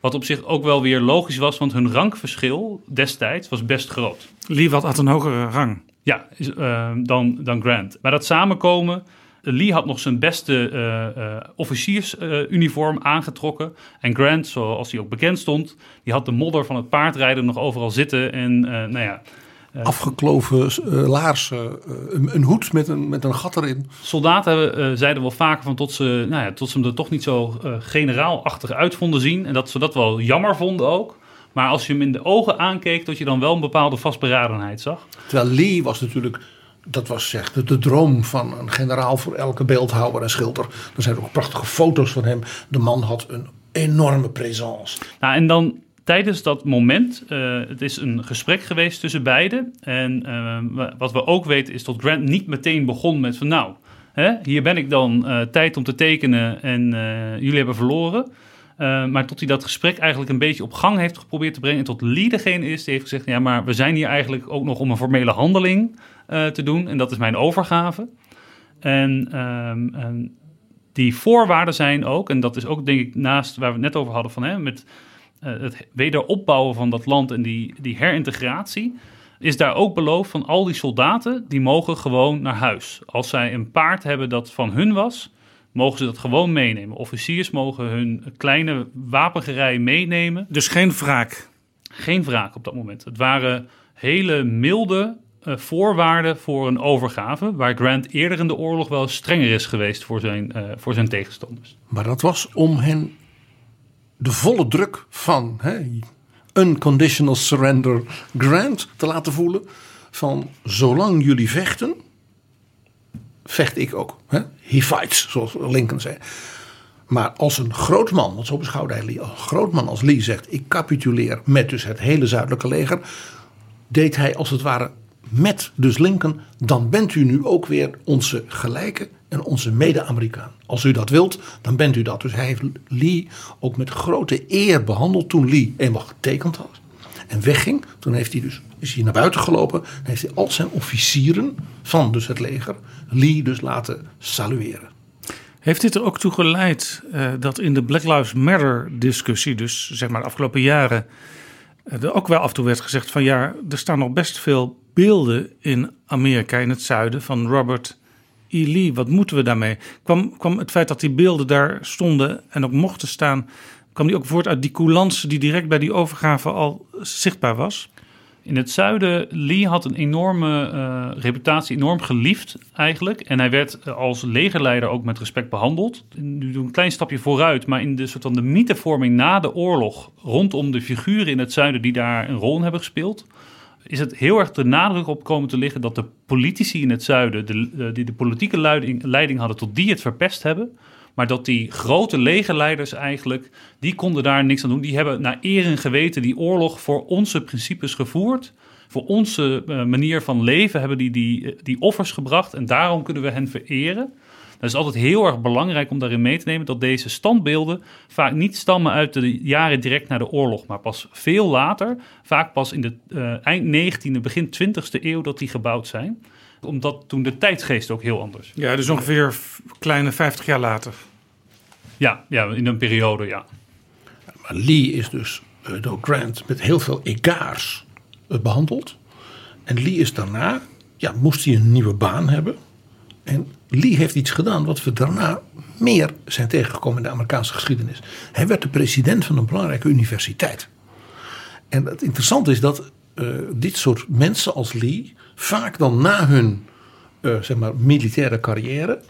Wat op zich ook wel weer logisch was, want hun rankverschil destijds was best groot. Lee wat had een hogere rang. Ja, eh, dan, dan Grant. Maar dat samenkomen. Lee had nog zijn beste eh, officiersuniform aangetrokken. En Grant, zoals hij ook bekend stond, die had de modder van het paardrijden nog overal zitten. En nou ja, Afgekloven uh, laarzen, uh, een, een, hoed met een, met een gat erin. Soldaten zeiden wel vaker van tot ze, nou ja, tot ze hem er toch niet zo generaalachtig uit vonden zien. En dat ze dat wel jammer vonden ook. Maar als je hem in de ogen aankeek, dat je dan wel een bepaalde vastberadenheid zag. Terwijl Lee was natuurlijk dat was zeg, de, de, droom van een generaal voor elke beeldhouwer en schilder. Er zijn ook prachtige foto's van hem. De man had een enorme présence. Nou, en dan tijdens dat moment, uh, het is een gesprek geweest tussen beiden. En uh, wat we ook weten is dat Grant niet meteen begon met van nou, hè, hier ben ik dan, uh, tijd om te tekenen en jullie hebben verloren. maar tot hij dat gesprek eigenlijk een beetje op gang heeft geprobeerd te brengen. En tot Lee degene is die heeft gezegd, ja maar we zijn hier eigenlijk ook nog om een formele handeling te doen. En dat is mijn overgave. En, um, en die voorwaarden zijn ook, en dat is ook denk ik naast waar we het net over hadden van hè, met het wederopbouwen van dat land en die, die herintegratie, is daar ook beloofd van al die soldaten, die mogen gewoon naar huis. Als zij een paard hebben dat van hun was, mogen ze dat gewoon meenemen. Officiers mogen hun kleine wapengerij meenemen. Dus geen wraak? Geen wraak op dat moment. Het waren hele milde uh, voorwaarden voor een overgave, waar Grant eerder in de oorlog wel strenger is geweest voor zijn, uh, voor zijn tegenstanders. Maar dat was om hen de volle druk van unconditional surrender Grant te laten voelen. Van zolang jullie vechten, vecht ik ook. Hè? He fights, zoals Lincoln zei. Maar als een groot man, want zo beschouwde hij Lee, als een groot man als Lee zegt: Ik capituleer met dus het hele zuidelijke leger. Deed hij als het ware met dus Lincoln, dan bent u nu ook weer onze gelijke en onze mede-Amerikaan. Als u dat wilt, dan bent u dat. Dus hij heeft Lee ook met grote eer behandeld toen Lee eenmaal getekend had. En wegging, toen heeft hij dus, is hij naar buiten gelopen. En heeft hij al zijn officieren van dus het leger Lee dus laten salueren. Heeft dit er ook toe geleid uh, dat in de Black Lives Matter discussie, dus zeg maar de afgelopen jaren, uh, er ook wel af en toe werd gezegd van ja, er staan nog best veel beelden in Amerika, in het zuiden, van Robert Lee. Wat moeten we daarmee? Kwam, kwam het feit dat die beelden daar stonden en ook mochten staan, kwam die ook voort uit die coulance die direct bij die overgave al zichtbaar was? In het zuiden, Lee had een enorme uh, reputatie, enorm geliefd eigenlijk. En hij werd als legerleider ook met respect behandeld. Nu doen een klein stapje vooruit, maar in de soort van de mythevorming na de oorlog rondom de figuren in het zuiden die daar een rol in hebben gespeeld, is het heel erg de nadruk op komen te liggen dat de politici in het zuiden, de, die de politieke leiding, leiding hadden, tot die het verpest hebben. Maar dat die grote legerleiders eigenlijk, die konden daar niks aan doen. Die hebben naar eer en geweten die oorlog voor onze principes gevoerd. Voor onze uh, manier van leven hebben die, die die offers gebracht. En daarom kunnen we hen vereren. Het is altijd heel erg belangrijk om daarin mee te nemen dat deze standbeelden vaak niet stammen uit de jaren direct na de oorlog, maar pas veel later, vaak pas in de uh, eind 19e, begin 20e eeuw dat die gebouwd zijn. Omdat toen de tijdsgeest ook heel anders. Ja, dus ongeveer kleine 50 jaar later. Ja, ja in een periode, ja. Maar Lee is dus uh, door Grant met heel veel egaars uh, behandeld. En Lee is daarna, ja, moest hij een nieuwe baan hebben. En Lee heeft iets gedaan wat we daarna meer zijn tegengekomen in de Amerikaanse geschiedenis. Hij werd de president van een belangrijke universiteit. En het interessante is dat uh, dit soort mensen als Lee vaak dan na hun uh, zeg maar, militaire carrière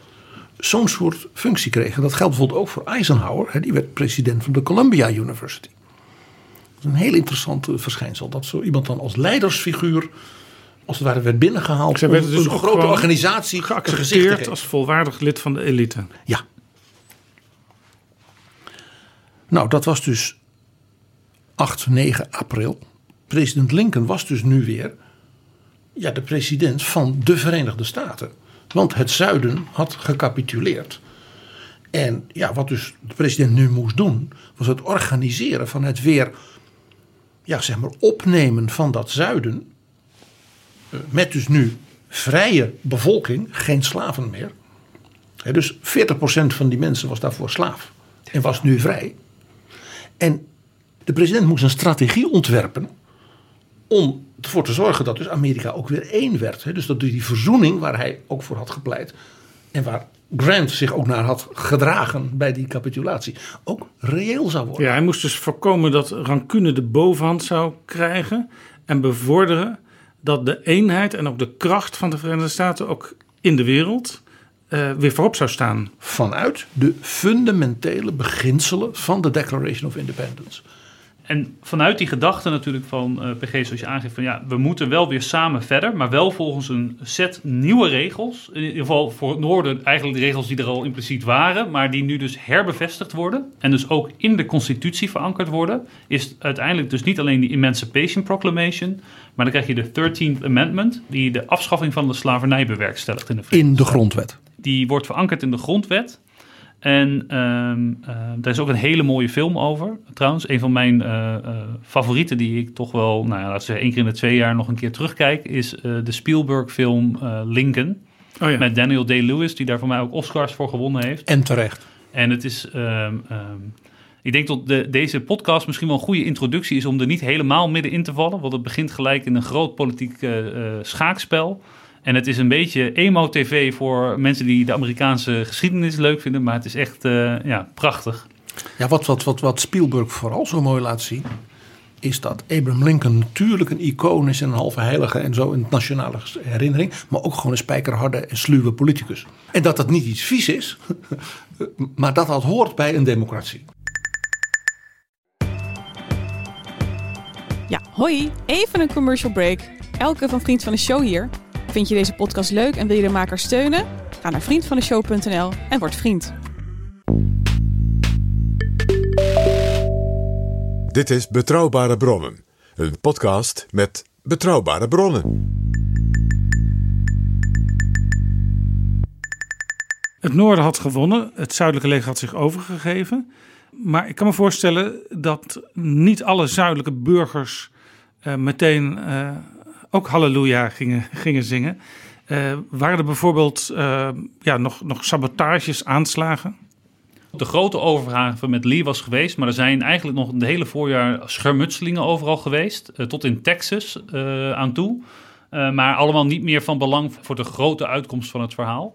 zo'n soort functie kregen. Dat geldt bijvoorbeeld ook voor Eisenhower. Hè, die werd president van de Columbia University. Een heel interessant verschijnsel. Dat zo iemand dan als leidersfiguur als het ware werd binnengehaald. Ze werden dus een grote organisatie geaccepteerd als volwaardig lid van de elite. Ja. Nou, dat was dus 8, 9 april. President Lincoln was dus nu weer ja, de president van de Verenigde Staten. Want het zuiden had gecapituleerd. En ja, wat dus de president nu moest doen, was het organiseren van het weer, ja, zeg maar, opnemen van dat zuiden met dus nu vrije bevolking, geen slaven meer. dus 40% van die mensen was daarvoor slaaf en was nu vrij. En de president moest een strategie ontwerpen om ervoor te zorgen dat dus Amerika ook weer één werd. Dus dat die verzoening waar hij ook voor had gepleit en waar Grant zich ook naar had gedragen bij die capitulatie, ook reëel zou worden. Ja, hij moest dus voorkomen dat rancune de bovenhand zou krijgen en bevorderen dat de eenheid en ook de kracht van de Verenigde Staten ook in de wereld uh, weer voorop zou staan. Vanuit de fundamentele beginselen van de Declaration of Independence. En vanuit die gedachte natuurlijk van uh, PG, zoals je aangeeft, van ja, we moeten wel weer samen verder, maar wel volgens een set nieuwe regels. In ieder geval voor het Noorden eigenlijk de regels die er al impliciet waren, maar die nu dus herbevestigd worden en dus ook in de Constitutie verankerd worden, is uiteindelijk dus niet alleen die Emancipation Proclamation, maar dan krijg je de 13th Amendment, die de afschaffing van de slavernij bewerkstelligt in de In de grondwet. Die wordt verankerd in de grondwet. En um, uh, daar is ook een hele mooie film over. Trouwens, een van mijn uh, uh, favorieten, die ik toch wel, nou ja, laten we zeggen, één keer in de twee jaar nog een keer terugkijk, is de Spielberg-film Lincoln. Oh ja. Met Daniel Day-Lewis, die daar voor mij ook Oscars voor gewonnen heeft. En terecht. En het is. Um, um, ik denk dat de, deze podcast misschien wel een goede introductie is om er niet helemaal middenin te vallen. Want het begint gelijk in een groot politiek schaakspel. En het is een beetje emo-tv voor mensen die de Amerikaanse geschiedenis leuk vinden. Maar het is echt uh, ja, prachtig. Ja, wat, wat, wat, wat Spielberg vooral zo mooi laat zien. Is dat Abraham Lincoln natuurlijk een icoon is en een halve heilige en zo in het nationale herinnering. Maar ook gewoon een spijkerharde en sluwe politicus. En dat dat niet iets vies is. Maar dat dat hoort bij een democratie. Ja, hoi. Even een commercial break. Elke van Vriend van de Show hier. Vind je deze podcast leuk en wil je de maker steunen? Ga naar vriendvandeshow.nl en word vriend. Dit is Betrouwbare Bronnen, een podcast met betrouwbare bronnen. Het noorden had gewonnen, het zuidelijke leger had zich overgegeven. Maar ik kan me voorstellen dat niet alle zuidelijke burgers uh, meteen uh, ook halleluja gingen, gingen zingen. Uh, waren er bijvoorbeeld uh, ja, nog, nog sabotages, aanslagen? De grote overgave met Lee was geweest, maar er zijn eigenlijk nog het hele voorjaar schermutselingen overal geweest. Uh, tot in Texas aan toe. maar allemaal niet meer van belang voor de grote uitkomst van het verhaal.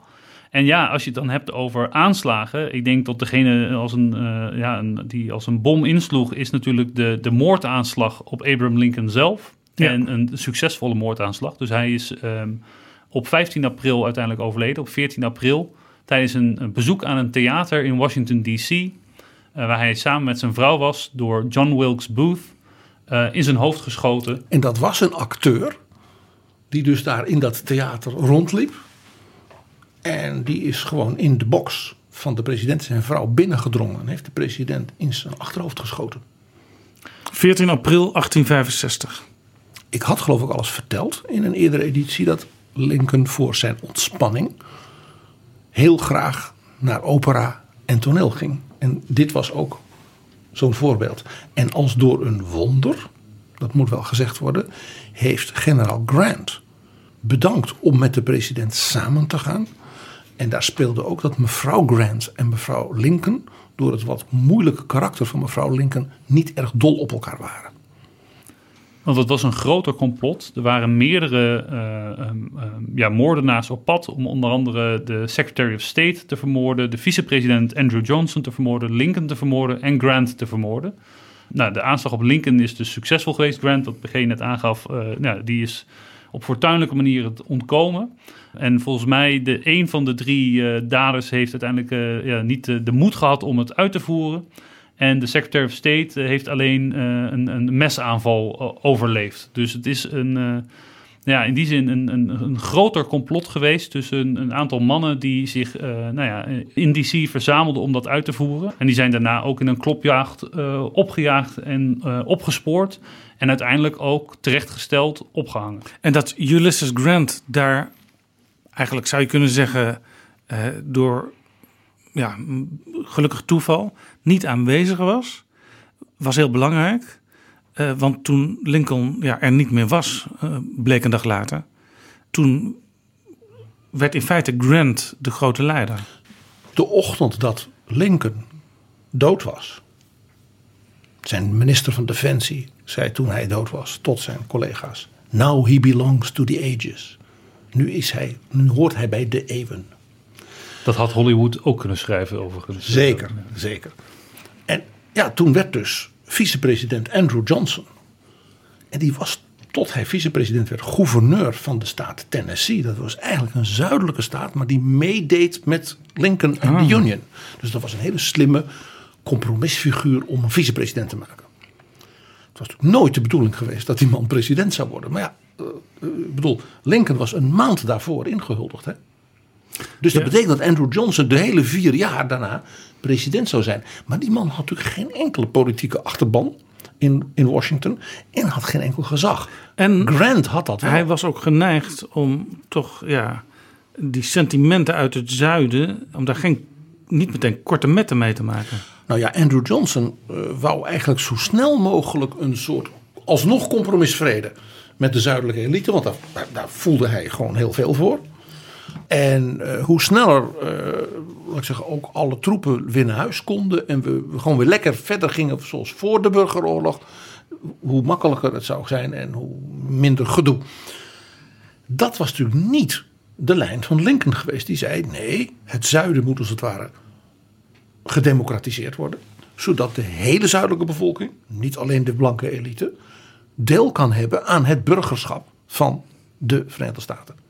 En ja, als je het dan hebt over aanslagen. Ik denk dat degene als een, ja, een, die als een bom insloeg, is natuurlijk de, de moordaanslag op Abraham Lincoln zelf. Ja. En een succesvolle moordaanslag. Dus hij is um, op 15 april uiteindelijk overleden. Op 14 april tijdens een, een bezoek aan een theater in Washington D.C. Uh, waar hij samen met zijn vrouw was door John Wilkes Booth uh, in zijn hoofd geschoten. En dat was een acteur die dus daar in dat theater rondliep. En die is gewoon in de box van de president en zijn vrouw binnengedrongen. En heeft de president in zijn achterhoofd geschoten. 14 april 1865. Ik had geloof ik alles verteld in een eerdere editie dat Lincoln voor zijn ontspanning heel graag naar opera en toneel ging. En dit was ook zo'n voorbeeld. En als door een wonder, dat moet wel gezegd worden, heeft generaal Grant bedankt om met de president samen te gaan. En daar speelde ook dat mevrouw Grant en mevrouw Lincoln, door het wat moeilijke karakter van mevrouw Lincoln, niet erg dol op elkaar waren. Want het was een groter complot. Er waren meerdere uh, um, ja, moordenaars op pad om onder andere de Secretary of State te vermoorden, de vicepresident Andrew Johnson te vermoorden, Lincoln te vermoorden en Grant te vermoorden. Nou, de aanslag op Lincoln is dus succesvol geweest. Grant, wat begin net aangaf, uh, nou, die is op fortuinlijke manier het ontkomen. En volgens mij, de, een van de drie uh, daders heeft uiteindelijk ja, niet de moed gehad om het uit te voeren. En de Secretary of State heeft alleen uh, een, een, mesaanval overleefd. Dus het is een, ja, in die zin een, een, een groter complot geweest tussen een, aantal mannen die zich nou ja, in DC verzamelden om dat uit te voeren. En die zijn daarna ook in een klopjacht opgejaagd en opgespoord. En uiteindelijk ook terechtgesteld opgehangen. En dat Ulysses Grant daar eigenlijk zou je kunnen zeggen door ja, gelukkig toeval niet aanwezig was, was heel belangrijk. Uh, want toen Lincoln ja, er niet meer was, uh, bleek een dag later, toen werd in feite Grant de grote leider. De ochtend dat Lincoln dood was, zijn minister van Defensie zei toen hij dood was tot zijn collega's: Now he belongs to the ages. Nu, is hij, nu hoort hij bij de eeuwen. Dat had Hollywood ook kunnen schrijven overigens. Zeker, zeker. En ja, toen werd dus vicepresident Andrew Johnson. En die was tot hij vicepresident werd, gouverneur van de staat Tennessee. Dat was eigenlijk een zuidelijke staat, maar die meedeed met Lincoln en Ah. de Union. Dus dat was een hele slimme compromisfiguur om een vicepresident te maken. Het was natuurlijk nooit de bedoeling geweest dat die man president zou worden. Maar ja, eh, eh, ik bedoel, Lincoln was een maand daarvoor ingehuldigd. Hè? Dus dat betekent dat Andrew Johnson de hele vier jaar daarna president zou zijn. Maar die man had natuurlijk geen enkele politieke achterban in, in Washington. En had geen enkel gezag. En Grant had dat wel. Hij was ook geneigd om toch ja, die sentimenten uit het zuiden, om daar geen, niet meteen korte metten mee te maken. Nou ja, Andrew Johnson eh, wou eigenlijk zo snel mogelijk een soort alsnog compromisvrede met de zuidelijke elite. Want daar, daar, daar voelde hij gewoon heel veel voor. En eh, hoe sneller, eh, laat ik zeggen, ook alle troepen weer huis konden. En we, we gewoon weer lekker verder gingen zoals voor de burgeroorlog. Hoe makkelijker het zou zijn en hoe minder gedoe. Dat was natuurlijk niet de lijn van Lincoln geweest. Die zei: nee, het zuiden moet als het ware gedemocratiseerd worden. Zodat de hele zuidelijke bevolking, niet alleen de blanke elite, deel kan hebben aan het burgerschap van de Verenigde Staten.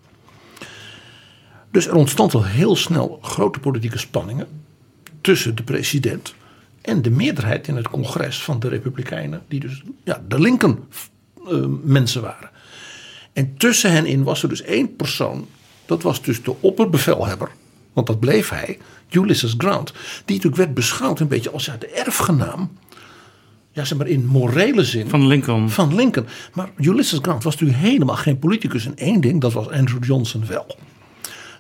Dus er ontstond al heel snel grote politieke spanningen tussen de president en de meerderheid in het congres van de Republikeinen, die dus ja, de Lincoln eh, mensen waren. En tussen hen in was er dus één persoon, dat was dus de opperbevelhebber, want dat bleef hij, Ulysses Grant, die natuurlijk werd beschouwd een beetje als ja, de erfgenaam, ja, zeg maar in morele zin. Van Lincoln. Van Lincoln. Maar Ulysses Grant was natuurlijk helemaal geen politicus. En één ding, dat was Andrew Johnson wel.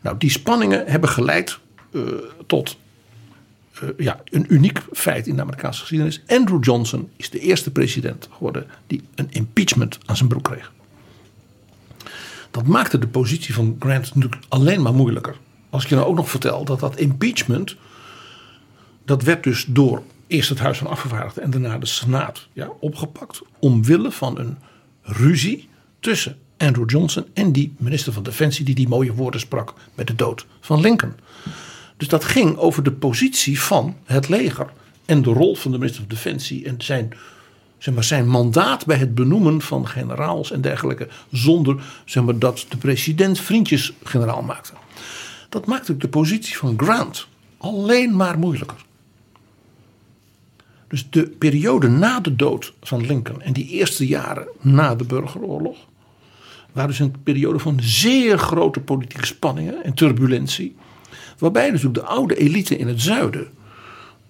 Nou, die spanningen hebben geleid eh, tot eh, ja, een uniek feit in de Amerikaanse geschiedenis. Andrew Johnson is de eerste president geworden die een impeachment aan zijn broek kreeg. Dat maakte de positie van Grant natuurlijk alleen maar moeilijker. Als ik je nou ook nog vertel dat dat impeachment, dat werd dus door eerst het Huis van Afgevaardigden en daarna de Senaat ja, opgepakt. Omwille van een ruzie tussen Andrew Johnson en die minister van Defensie die die mooie woorden sprak met de dood van Lincoln. Dus dat ging over de positie van het leger en de rol van de minister van Defensie en zijn, zeg maar, zijn mandaat bij het benoemen van generaals en dergelijke, zonder zeg maar, dat de president vriendjes generaal maakte. Dat maakte de positie van Grant alleen maar moeilijker. Dus de periode na de dood van Lincoln en die eerste jaren na de burgeroorlog waren dus een periode van zeer grote politieke spanningen en turbulentie. Waarbij natuurlijk de oude elite in het zuiden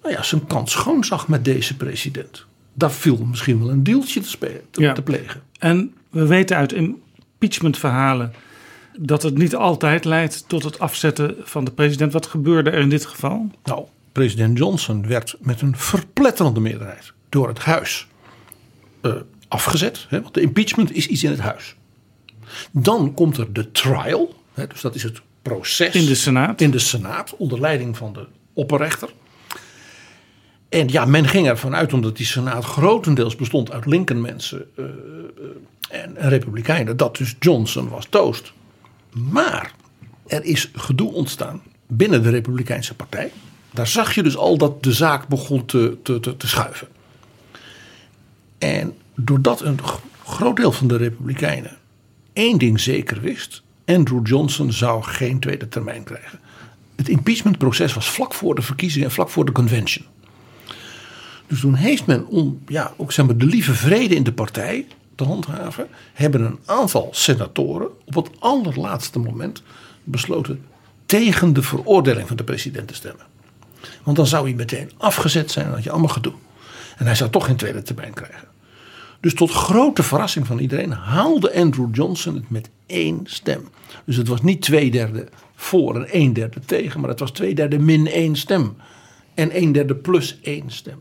nou ja, zijn kans schoon zag met deze president. Daar viel misschien wel een deeltje te, spelen, te, Ja. te plegen. En we weten uit impeachmentverhalen dat het niet altijd leidt tot het afzetten van de president. Wat gebeurde er in dit geval? Nou, president Johnson werd met een verpletterende meerderheid door het huis eh, afgezet. Hè, want de impeachment is iets in het huis. Dan komt er de trial. Hè, dus dat is het proces. In de Senaat. In de Senaat, onder leiding van de opperrechter. En ja, men ging ervan uit, omdat die Senaat grotendeels bestond uit Lincoln-mensen eh, eh, en, en Republikeinen, dat dus Johnson was toast. Maar er is gedoe ontstaan binnen de Republikeinse Partij. Daar zag je dus al dat de zaak begon te, te, te, te schuiven. En doordat een groot deel van de Republikeinen één ding zeker wist: Andrew Johnson zou geen tweede termijn krijgen. Het impeachmentproces was vlak voor de verkiezingen en vlak voor de convention. Dus toen heeft men om ja, ook zeg maar, de lieve vrede in de partij te handhaven, hebben een aantal senatoren op het allerlaatste moment besloten tegen de veroordeling van de president te stemmen. Want dan zou hij meteen afgezet zijn en had je allemaal gedoe. En hij zou toch geen tweede termijn krijgen. Dus tot grote verrassing van iedereen haalde Andrew Johnson het met één stem. Dus het was niet twee derde voor en een derde tegen, maar het was twee derde min één stem. En een derde plus één stem.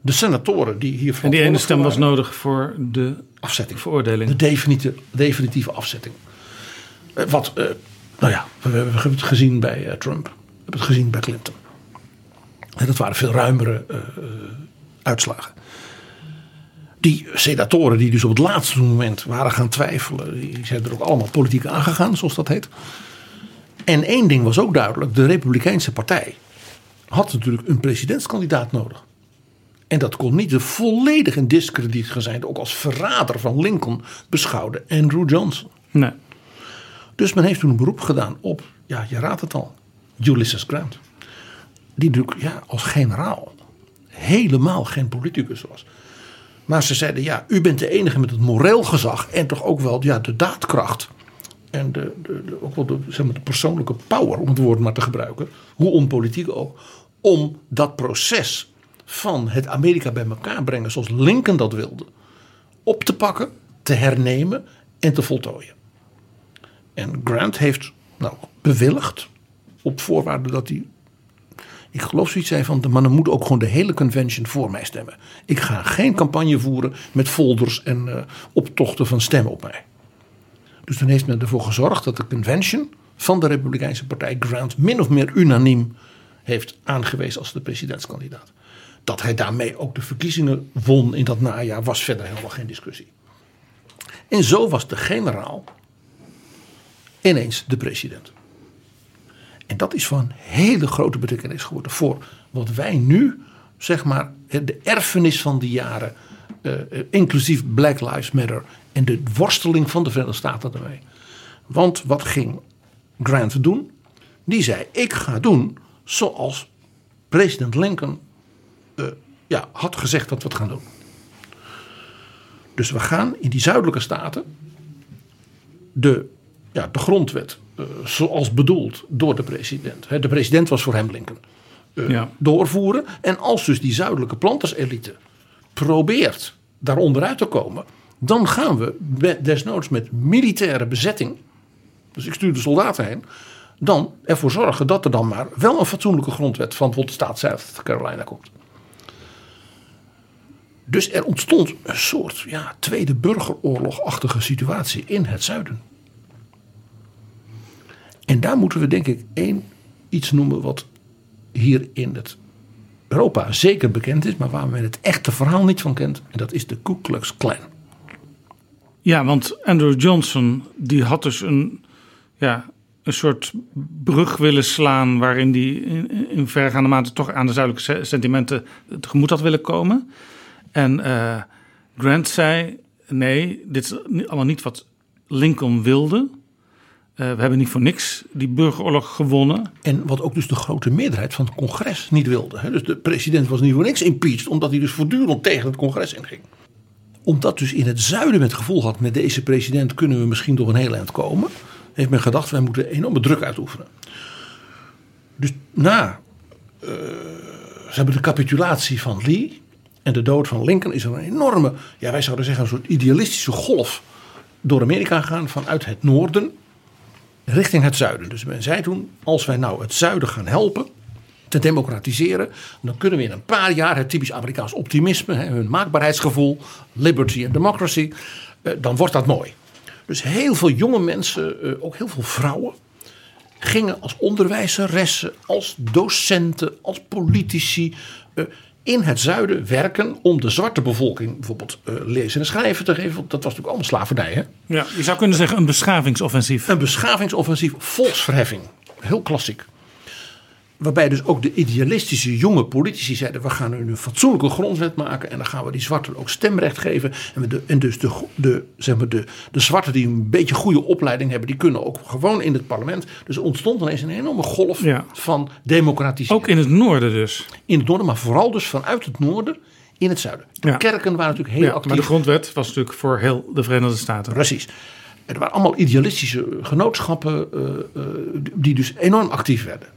De senatoren die hier En die ene stem was nodig voor de afzetting. veroordeling. De definitieve, definitieve afzetting. Eh, Wat, eh, nou ja, we, we hebben het gezien bij eh, Trump. We hebben het gezien bij Clinton. En dat waren veel ruimere uitslagen. Die senatoren die dus op het laatste moment waren gaan twijfelen. Die zijn er ook allemaal politiek aangegaan, zoals dat heet. En één ding was ook duidelijk. De Republikeinse partij had natuurlijk een presidentskandidaat nodig. En dat kon niet de volledig in discrediet gezijnde, ook als verrader van Lincoln beschouwde Andrew Johnson. Nee. Dus men heeft toen een beroep gedaan op, ja, je raadt het al, Ulysses Grant. Die natuurlijk ja, als generaal helemaal geen politicus was. Maar ze zeiden, ja, u bent de enige met het moreel gezag en toch ook wel ja, de daadkracht. En de, de, ook wel de, zeg maar, de persoonlijke power, om het woord maar te gebruiken, hoe onpolitiek ook, om dat proces van het Amerika bij elkaar brengen zoals Lincoln dat wilde, op te pakken, te hernemen en te voltooien. En Grant heeft nou, bewilligd op voorwaarde dat hij ik geloof zoiets zei van, de mannen moeten ook gewoon de hele convention voor mij stemmen. Ik ga geen campagne voeren met folders en eh, optochten van stemmen op mij. Dus toen heeft men ervoor gezorgd dat de convention van de Republikeinse Partij Grant min of meer unaniem heeft aangewezen als de presidentskandidaat. Dat hij daarmee ook de verkiezingen won in dat najaar was verder helemaal geen discussie. En zo was de generaal ineens de president. En dat is van hele grote betekenis geworden voor wat wij nu, zeg maar, de erfenis van die jaren, eh, eh, inclusief Black Lives Matter en de worsteling van de Verenigde Staten daarmee. Want wat ging Grant doen? Die zei: Ik ga doen zoals president Lincoln eh, ja, had gezegd dat we het gaan doen. Dus we gaan in die zuidelijke staten de, ja, de grondwet zoals bedoeld door de president. De president was voor hem Lincoln. eh, Ja. Doorvoeren. En als dus die zuidelijke planterselite probeert daar onderuit te komen. Dan gaan we desnoods met militaire bezetting. Dus ik stuur de soldaten heen. Dan ervoor zorgen dat er dan maar wel een fatsoenlijke grondwet van bijvoorbeeld de staat South Carolina komt. Dus er ontstond een soort ja, tweede burgeroorlogachtige situatie in het zuiden. En daar moeten we denk ik één iets noemen wat hier in het Europa zeker bekend is, maar waar men het echte verhaal niet van kent. En dat is de Ku Klux Klan. Ja, want Andrew Johnson die had dus een, ja, een soort brug willen slaan waarin hij in, vergaande mate toch aan de zuidelijke se- sentimenten tegemoet had willen komen. En eh, Grant zei: nee, dit is allemaal niet wat Lincoln wilde. Eh, we hebben niet voor niks die burgeroorlog gewonnen. En wat ook dus de grote meerderheid van het congres niet wilde. hè. Dus de president was niet voor niks impeached, omdat hij dus voortdurend tegen het congres inging. Omdat dus in het zuiden met het gevoel had, met deze president kunnen we misschien door een heel eind komen. Heeft men gedacht, wij moeten enorme druk uitoefenen. Dus na eh, ze hebben de capitulatie van Lee en de dood van Lincoln is er een enorme, ja wij zouden zeggen een soort idealistische golf door Amerika gegaan vanuit het noorden richting het zuiden. Dus men zei toen, als wij nou het zuiden gaan helpen te democratiseren, dan kunnen we in een paar jaar het typisch Amerikaans optimisme, hun maakbaarheidsgevoel, liberty en democracy, eh, dan wordt dat mooi. Dus heel veel jonge mensen, eh, ook heel veel vrouwen, gingen als onderwijzeressen, als docenten, als politici eh, in het zuiden werken om de zwarte bevolking bijvoorbeeld eh, lezen en schrijven te geven. Want dat was natuurlijk allemaal slavernij. Hè? Ja, je zou kunnen zeggen een beschavingsoffensief. Een beschavingsoffensief, volksverheffing. Heel klassiek. Waarbij dus ook de idealistische jonge politici zeiden: we gaan nu een fatsoenlijke grondwet maken. En dan gaan we die zwarten ook stemrecht geven. En, we de, en dus de, de, zeg maar de, de zwarten die een beetje goede opleiding hebben, die kunnen ook gewoon in het parlement. Dus er ontstond ineens een enorme golf Ja. van democratisering. Ook in het noorden dus. In het noorden, maar vooral dus vanuit het noorden in het zuiden. De Ja. kerken waren natuurlijk heel Ja, actief. maar de grondwet was natuurlijk voor heel de Verenigde Staten. Precies. Er waren allemaal idealistische genootschappen eh, eh, die dus enorm actief werden.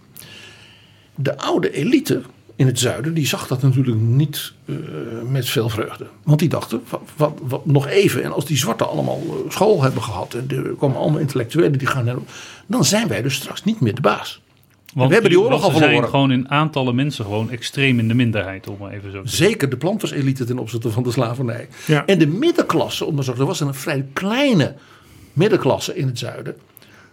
De oude elite in het zuiden, die zag dat natuurlijk niet eh, met veel vreugde. Want die dachten, wat, wat, wat- nog even, en als die zwarten allemaal eh, school hebben gehad... en er komen allemaal intellectuelen die gaan... naar- dan zijn wij dus straks niet meer de baas. Want we hebben die oorlog al want ze zijn verloren. gewoon in aantallen mensen gewoon extreem in de minderheid, om maar even zo te zeggen. Zeker de planterselite ten opzichte van de slavernij. Ja. En de middenklasse, om maar zo, er was een vrij kleine middenklasse in het zuiden.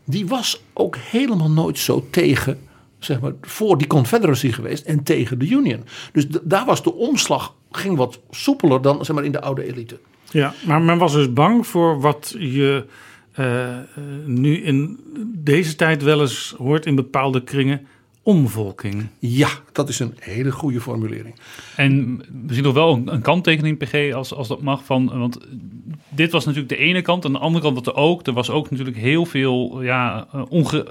Die was ook helemaal nooit zo tegen, zeg maar, voor die Confederacy geweest en tegen de Union. Dus daar was de omslag, ging wat soepeler dan zeg maar, in de oude elite. Ja, maar men was dus bang voor wat je eh, eh, nu in deze tijd wel eens hoort in bepaalde kringen. omvolking. Ja, dat is een hele goede formulering. En misschien nog wel een, een kanttekening, PG, als, als dat mag. Van, want dit was natuurlijk de ene kant. Aan de andere kant dat er ook. Er was ook natuurlijk heel veel ja, eh, eh,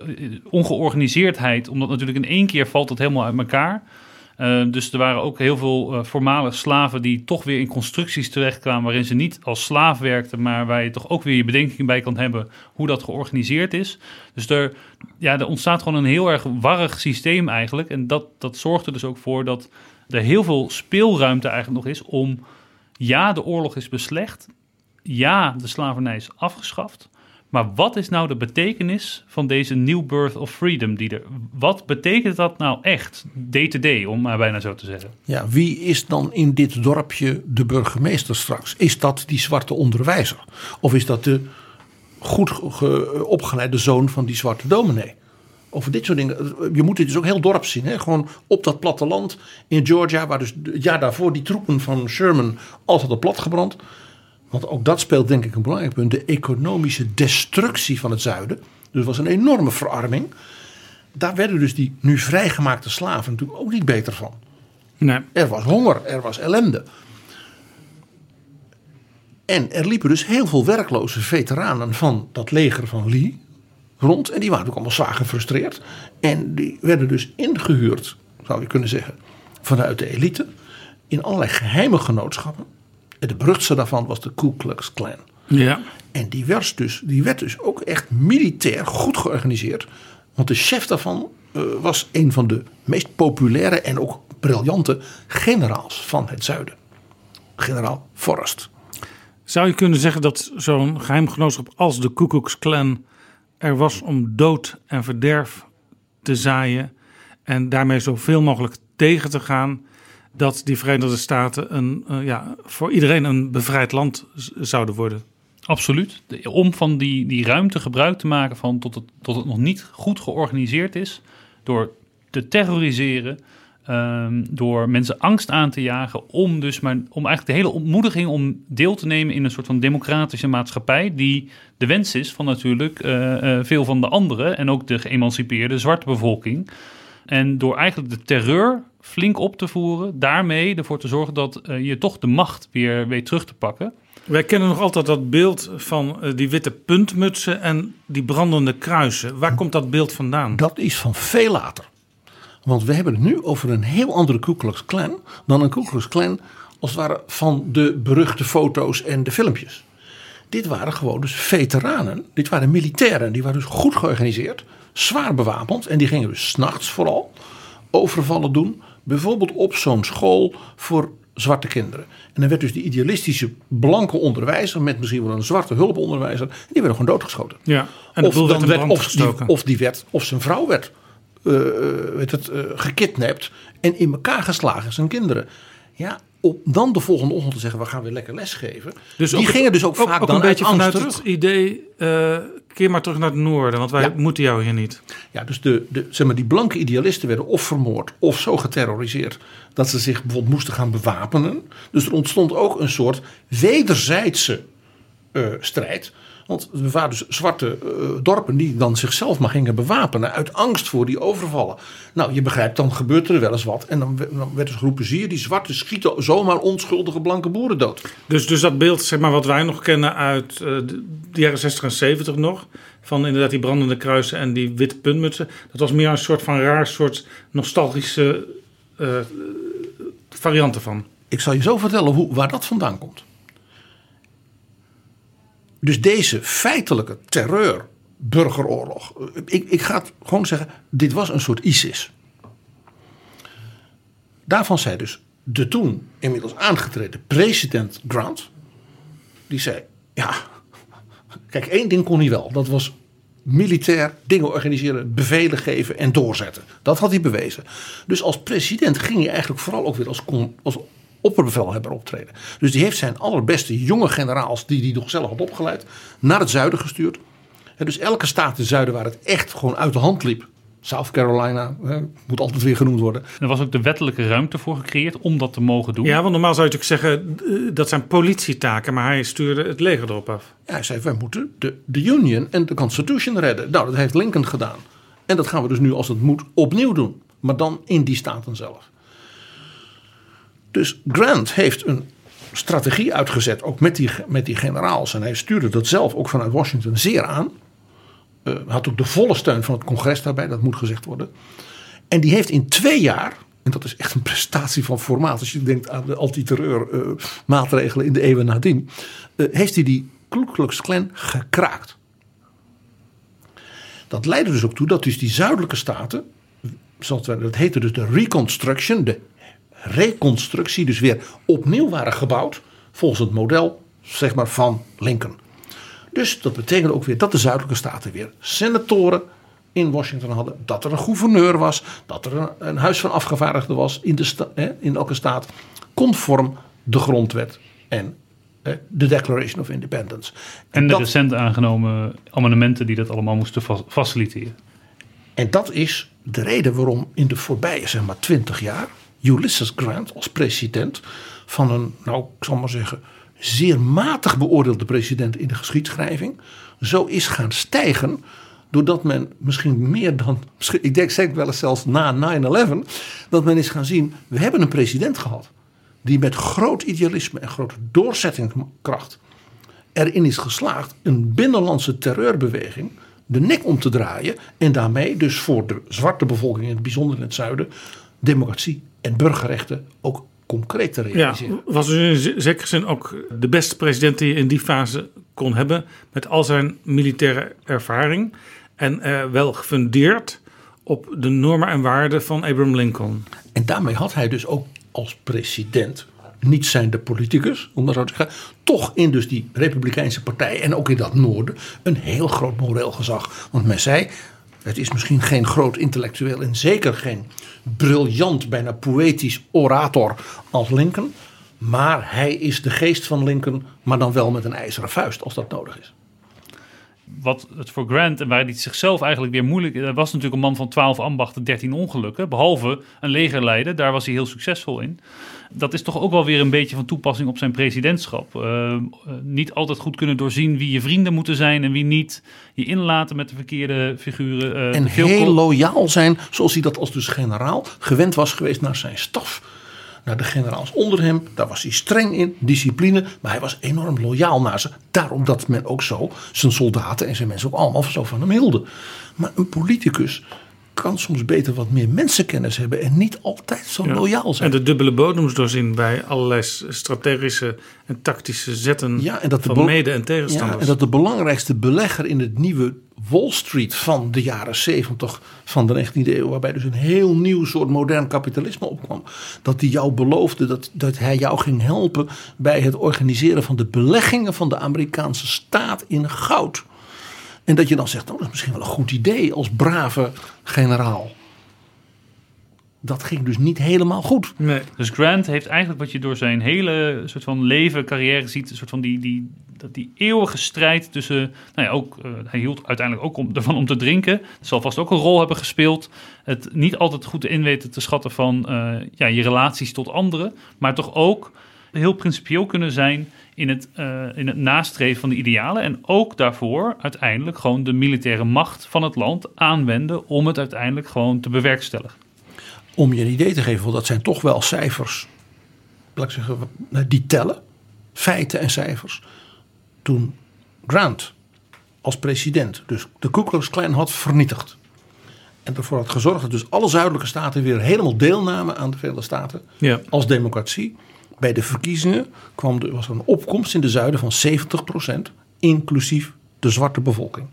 ongeorganiseerdheid. Omdat natuurlijk in één keer valt het helemaal uit elkaar. Uh, dus er waren ook heel veel uh, slaven die toch weer in constructies terechtkwamen waarin ze niet als slaaf werkten, maar waar je toch ook weer je bedenkingen bij kan hebben hoe dat georganiseerd is. Dus er, ja, er ontstaat gewoon een heel erg warrig systeem eigenlijk. En dat, dat zorgt dus ook voor dat er heel veel speelruimte eigenlijk nog is om, ja, de oorlog is beslecht, ja, de slavernij is afgeschaft. Maar wat is nou de betekenis van deze New Birth of Freedom? Die er, wat betekent dat nou echt, day, om maar bijna zo te zeggen? Ja, wie is dan in dit dorpje de burgemeester straks? Is dat die zwarte onderwijzer? Of is dat de goed opgeleide zoon van die zwarte dominee? Over dit soort dingen. Je moet dit dus ook heel dorp zien. Hè? Gewoon op dat platteland in Georgia, waar dus het jaar daarvoor die troepen van Sherman altijd op plat gebrand. Want ook dat speelt denk ik een belangrijk punt. De economische destructie van het zuiden. Dus het was een enorme verarming. Daar werden dus die nu vrijgemaakte slaven natuurlijk ook niet beter van. Nee. Er was honger, er was ellende. En er liepen dus heel veel werkloze veteranen van dat leger van Lee rond. En die waren ook allemaal zwaar gefrustreerd. En die werden dus ingehuurd, zou je kunnen zeggen, vanuit de elite. In allerlei geheime genootschappen de beruchtste daarvan was de Ku Klux Klan. Ja. En die werd, dus, die werd dus ook echt militair goed georganiseerd. Want de chef daarvan uh, was een van de meest populaire en ook briljante generaals van het zuiden. Generaal Forrest. Zou je kunnen zeggen dat zo'n geheimgenootschap als de Ku Klux Klan er was om dood en verderf te zaaien en daarmee zoveel mogelijk tegen te gaan dat die Verenigde Staten een, uh, ja, voor iedereen een bevrijd land zouden worden. Absoluut. Om van die, die ruimte gebruik te maken van tot het, tot het nog niet goed georganiseerd is. Door te terroriseren. Um, door mensen angst aan te jagen. Om dus maar om eigenlijk de hele ontmoediging om deel te nemen in een soort van democratische maatschappij. Die de wens is van natuurlijk uh, uh, veel van de anderen. En ook de geëmancipeerde zwarte bevolking. En door eigenlijk de terreur flink op te voeren, daarmee ervoor te zorgen dat uh, je toch de macht weer weet terug te pakken. Wij kennen nog altijd dat beeld van uh, die witte puntmutsen en die brandende kruisen. Waar komt dat beeld vandaan? Dat is van veel later. Want we hebben het nu over een heel andere Ku Klux Klan dan een Ku Klux Klan als het ware van de beruchte foto's en de filmpjes. Dit waren gewoon dus veteranen. Dit waren militairen. Die waren dus goed georganiseerd, zwaar bewapend. En die gingen dus s'nachts vooral overvallen doen. Bijvoorbeeld op zo'n school voor zwarte kinderen. En dan werd dus die idealistische blanke onderwijzer met misschien wel een zwarte hulponderwijzer, die werden gewoon doodgeschoten. Ja, en of, dan werd, of, die, of die werd, of zijn vrouw werd, uh, werd het, uh, gekidnapt en in elkaar geslagen, zijn kinderen. Ja, om dan de volgende ochtend te zeggen, we gaan weer lekker lesgeven. Dus die ook, gingen dus ook, ook vaak ook dan een beetje uit vanuit terug. het idee, uh, keer maar terug naar het noorden, want wij Ja. moeten jou hier niet. Ja, dus de, de, zeg maar, die blanke idealisten werden of vermoord of zo geterroriseerd dat ze zich bijvoorbeeld moesten gaan bewapenen. Dus er ontstond ook een soort wederzijdse eh, strijd. Want er waren dus zwarte eh, dorpen die dan zichzelf maar gingen bewapenen uit angst voor die overvallen. Nou, je begrijpt, dan gebeurt er wel eens wat. En dan, dan werd dus geroepen, zie je, die zwarte schieten zomaar onschuldige blanke boeren dood. Dus, dus dat beeld, zeg maar, wat wij nog kennen uit eh, de, jaren 60 en 70 nog, van inderdaad die brandende kruisen en die witte puntmutsen, dat was meer een soort van raar, soort nostalgische eh, variant ervan. Ik zal je zo vertellen hoe, waar dat vandaan komt. Dus deze feitelijke terreur, burgeroorlog. Ik, ik ga het gewoon zeggen, dit was een soort ISIS. Daarvan zei dus de toen inmiddels aangetreden president Grant. Die zei, ja, kijk één ding kon hij wel. Dat was militair dingen organiseren, bevelen geven en doorzetten. Dat had hij bewezen. Dus als president ging hij eigenlijk vooral ook weer als, als opperbevelhebber optreden. Dus die heeft zijn allerbeste jonge generaals, die hij nog zelf had opgeleid, naar het zuiden gestuurd. En dus elke staat in het zuiden waar het echt gewoon uit de hand liep. South Carolina, hè, moet altijd weer genoemd worden. Er was ook de wettelijke ruimte voor gecreëerd om dat te mogen doen. Ja, want normaal zou je natuurlijk zeggen, eh, dat zijn politietaken, maar hij stuurde het leger erop af. Ja, hij zei, wij moeten de, de Union en de Constitution redden. Nou, dat heeft Lincoln gedaan. En dat gaan we dus nu, als het moet, opnieuw doen. maar dan in die staten zelf. Dus Grant heeft een strategie uitgezet, ook met die, met die generaals. En hij stuurde dat zelf ook vanuit Washington zeer aan. Uh, had ook de volle steun van het congres daarbij, dat moet gezegd worden. En die heeft in twee jaar, en dat is echt een prestatie van formaat, als je denkt aan de antiterreur uh, maatregelen in de eeuwen nadien, uh, heeft hij die Ku gekraakt. Dat leidde dus ook toe dat dus die zuidelijke staten, dat heette dus de Reconstruction, de reconstructie, dus weer opnieuw waren gebouwd volgens het model zeg maar, van Lincoln. Dus dat betekende ook weer dat de zuidelijke staten weer senatoren in Washington hadden, dat er een gouverneur was, dat er een, een huis van afgevaardigden was in, de sta, hè, in elke staat, conform de grondwet en de Declaration of Independence. En, en de dat, recent aangenomen amendementen die dat allemaal moesten faciliteren. En dat is de reden waarom in de voorbije zeg maar 20 jaar Ulysses Grant als president van een, nou ik zal maar zeggen, zeer matig beoordeelde president in de geschiedschrijving, zo is gaan stijgen. Doordat men misschien meer dan, ik denk zeker wel eens zelfs na 9-11, dat men is gaan zien, we hebben een president gehad. Die met groot idealisme en grote doorzettingskracht erin is geslaagd een binnenlandse terreurbeweging de nek om te draaien. En daarmee dus voor de zwarte bevolking, in het bijzonder in het zuiden, democratie en burgerrechten ook concreet te realiseren. Ja, was dus in zekere zin ook de beste president die je in die fase kon hebben. Met al zijn militaire ervaring. En uh, wel gefundeerd op de normen en waarden van Abraham Lincoln. En daarmee had hij dus ook als president, niet zijn de politicus, om maar zo te zeggen, toch in dus die Republikeinse partij en ook in dat noorden een heel groot moreel gezag. Want men zei, het is misschien geen groot intellectueel en zeker geen briljant, bijna poëtisch orator als Lincoln. Maar hij is de geest van Lincoln, maar dan wel met een ijzeren vuist als dat nodig is. Wat het voor Grant en waar hij zichzelf eigenlijk weer moeilijk. Hij was natuurlijk een man van 12 ambachten, 13 ongelukken. Behalve een legerleider, daar was hij heel succesvol in dat is toch ook wel weer een beetje van toepassing op zijn presidentschap. Uh, niet altijd goed kunnen doorzien wie je vrienden moeten zijn en wie niet. Je inlaten met de verkeerde figuren. Uh, en heel loyaal zijn, zoals hij dat als dus generaal gewend was geweest naar zijn staf. Naar de generaals onder hem, daar was hij streng in, discipline, maar hij was enorm loyaal naar ze. Daarom dat men ook zo zijn soldaten en zijn mensen ook allemaal zo van hem hielden. Maar een politicus kan soms beter wat meer mensenkennis hebben en niet altijd zo loyaal zijn. En de dubbele bodems doorzien bij allerlei strategische en tactische zetten ja, en dat van mede- en tegenstanders. Ja, en dat de belangrijkste belegger in het nieuwe Wall Street van de jaren 70 van de 19e eeuw, waarbij dus een heel nieuw soort modern kapitalisme opkwam, dat hij jou beloofde dat, dat hij jou ging helpen bij het organiseren van de beleggingen van de Amerikaanse staat in goud. En dat je dan zegt, oh, dat is misschien wel een goed idee als brave generaal. Dat ging dus niet helemaal goed. Nee. Dus Grant heeft eigenlijk wat je door zijn hele soort van leven, carrière ziet, een soort van die, die, dat die eeuwige strijd tussen, nou ja, ook, uh, hij hield uiteindelijk ook om, ervan om te drinken. Dat zal vast ook een rol hebben gespeeld. Het niet altijd goed inweten te schatten van uh, ja, je relaties tot anderen, maar toch ook heel principieel kunnen zijn in het, uh, in het nastreven van de idealen. En ook daarvoor uiteindelijk gewoon de militaire macht van het land aanwenden om het uiteindelijk gewoon te bewerkstelligen. Om je een idee te geven, want dat zijn toch wel cijfers, laat ik zeggen, die tellen. Feiten en cijfers. Toen Grant als president dus de Ku Klux Klan had vernietigd. En ervoor had gezorgd dat dus alle zuidelijke staten weer helemaal deelnamen aan de Verenigde Staten ja. als democratie bij de verkiezingen kwam er, was er een opkomst in de zuiden van 70%, inclusief de zwarte bevolking.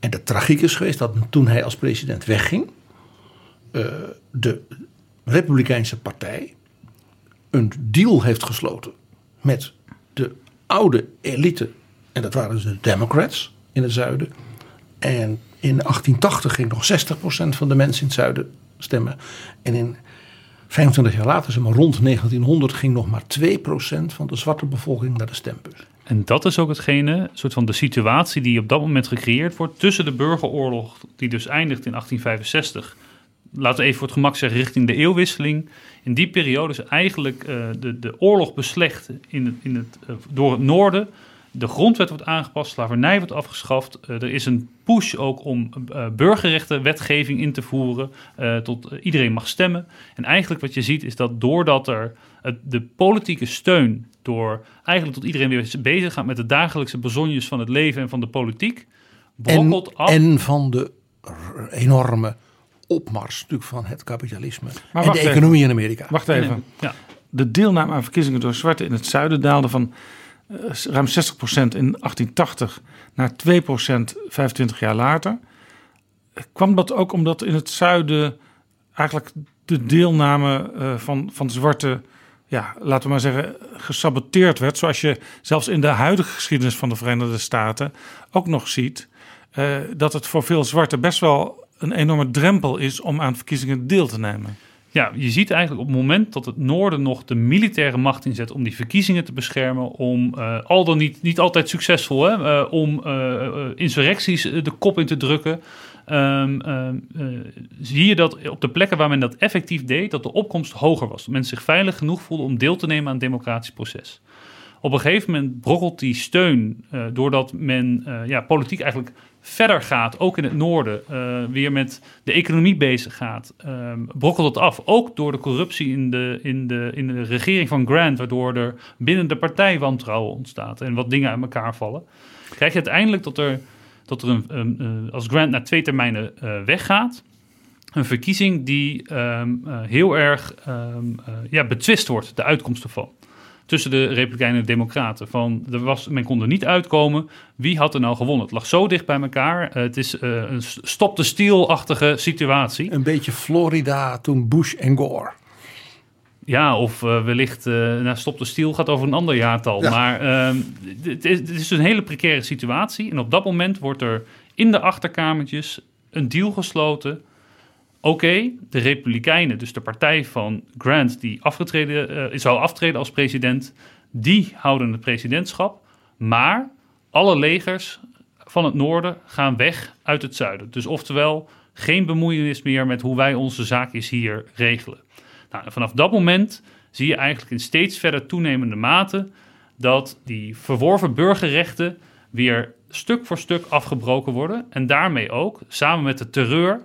En de tragiek is geweest dat toen hij als president wegging, uh, de Republikeinse Partij een deal heeft gesloten met de oude elite. En dat waren dus de Democrats in het zuiden. En in 1880 ging nog 60% van de mensen in het zuiden stemmen. En in 25 jaar later, zeg maar rond 1900, ging nog maar 2% van de zwarte bevolking naar de stembus. En dat is ook hetgene, soort van de situatie die op dat moment gecreëerd wordt tussen de burgeroorlog, die dus eindigt in 1865. Laten we even voor het gemak zeggen, richting de eeuwwisseling. In die periode is eigenlijk uh, de, de oorlog beslecht in het, in het, uh, door het noorden De grondwet wordt aangepast, slavernij wordt afgeschaft. Eh, er is een push ook om uh, burgerrechtenwetgeving in te voeren. Uh, tot iedereen mag stemmen. En eigenlijk wat je ziet is dat doordat er de politieke steun... door eigenlijk tot iedereen weer bezig gaat met de dagelijkse bezonjes van het leven en van de politiek... brokkelt en, af. En van de enorme opmars natuurlijk van het kapitalisme maar en de economie even. in Amerika. Wacht even. Ja. De deelname aan verkiezingen door zwarten in het zuiden daalde van ruim 60% in 1880 naar 2% 25 jaar later. Kwam dat ook omdat in het zuiden eigenlijk de deelname uh, van, van zwarte, ja, laten we maar zeggen, gesaboteerd werd. Zoals je zelfs in de huidige geschiedenis van de Verenigde Staten ook nog ziet. Uh, dat het voor veel zwarten best wel een enorme drempel is om aan verkiezingen deel te nemen. Ja, je ziet eigenlijk op het moment dat het noorden nog de militaire macht inzet om die verkiezingen te beschermen, om uh, al dan niet, niet altijd succesvol, hè, uh, om uh, insurrecties de kop in te drukken. Um, zie je dat op de plekken waar men dat effectief deed, dat de opkomst hoger was. Dat mensen zich veilig genoeg voelden om deel te nemen aan het democratisch proces. Op een gegeven moment brokkelt die steun doordat men ja, politiek eigenlijk verder gaat, ook in het noorden, uh, weer met de economie bezig gaat, um, brokkelt het af. Ook door de corruptie in de, in, de, in de regering van Grant, waardoor er binnen de partij wantrouwen ontstaat en wat dingen uit elkaar vallen. Krijg je uiteindelijk dat er, dat er een, uh, als Grant na twee termijnen uh, weggaat, een verkiezing die um, heel erg ja, betwist wordt, de uitkomst ervan tussen de Republikeinen en de Democraten. Van, er was, men kon er niet uitkomen. Wie had er nou gewonnen? Het lag zo dicht bij elkaar. Uh, het is uh, een stop de stiel-achtige situatie. Een beetje Florida toen Bush en Gore. Ja, of uh, wellicht nou, stop de stiel gaat over een ander jaartal. Ja. Maar ehm, het is, het is een hele precaire situatie. En op dat moment wordt er in de achterkamertjes een deal gesloten Oké, de Republikeinen, dus de partij van Grant, die afgetreden, uh, zou aftreden als president, die houden het presidentschap. Maar alle legers van het noorden gaan weg uit het zuiden. Dus oftewel, geen bemoeienis meer met hoe wij onze zaakjes hier regelen. Nou, vanaf dat moment zie je eigenlijk in steeds verder toenemende mate dat die verworven burgerrechten weer stuk voor stuk afgebroken worden. En daarmee ook, samen met de terreur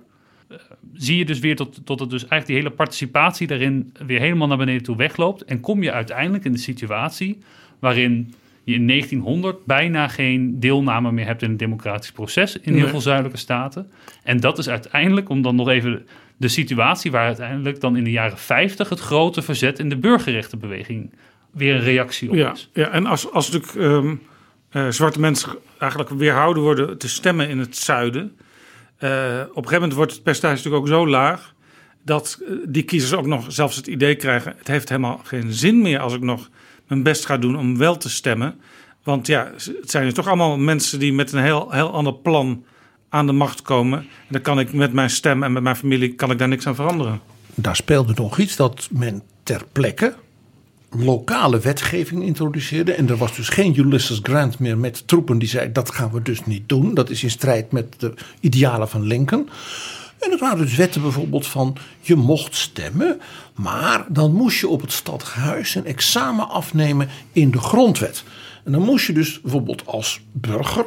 zie je dus weer tot, tot het dus eigenlijk die hele participatie daarin weer helemaal naar beneden toe wegloopt. En kom je uiteindelijk in de situatie waarin je in 1900 bijna geen deelname meer hebt in het democratisch proces in heel nee. veel zuidelijke staten. En dat is uiteindelijk, om dan nog even de situatie waar uiteindelijk dan in de jaren 50 het grote verzet in de burgerrechtenbeweging weer een reactie op ja, is. Ja, en als, als natuurlijk um, uh, zwarte mensen eigenlijk weerhouden worden te stemmen in het zuiden op een gegeven moment wordt het percentage natuurlijk ook zo laag dat uh, die kiezers ook nog zelfs het idee krijgen: het heeft helemaal geen zin meer als ik nog mijn best ga doen om wel te stemmen. Want ja, het zijn dus toch allemaal mensen die met een heel, heel ander plan aan de macht komen. En dan kan ik met mijn stem en met mijn familie kan ik daar niks aan veranderen. Daar speelde nog iets dat men ter plekke lokale wetgeving introduceerde. En er was dus geen Ulysses Grant meer met troepen die zei dat gaan we dus niet doen. Dat is in strijd met de idealen van Lincoln. En er waren dus wetten bijvoorbeeld van je mocht stemmen, maar dan moest je op het stadhuis een examen afnemen in de grondwet. En dan moest je dus bijvoorbeeld als burger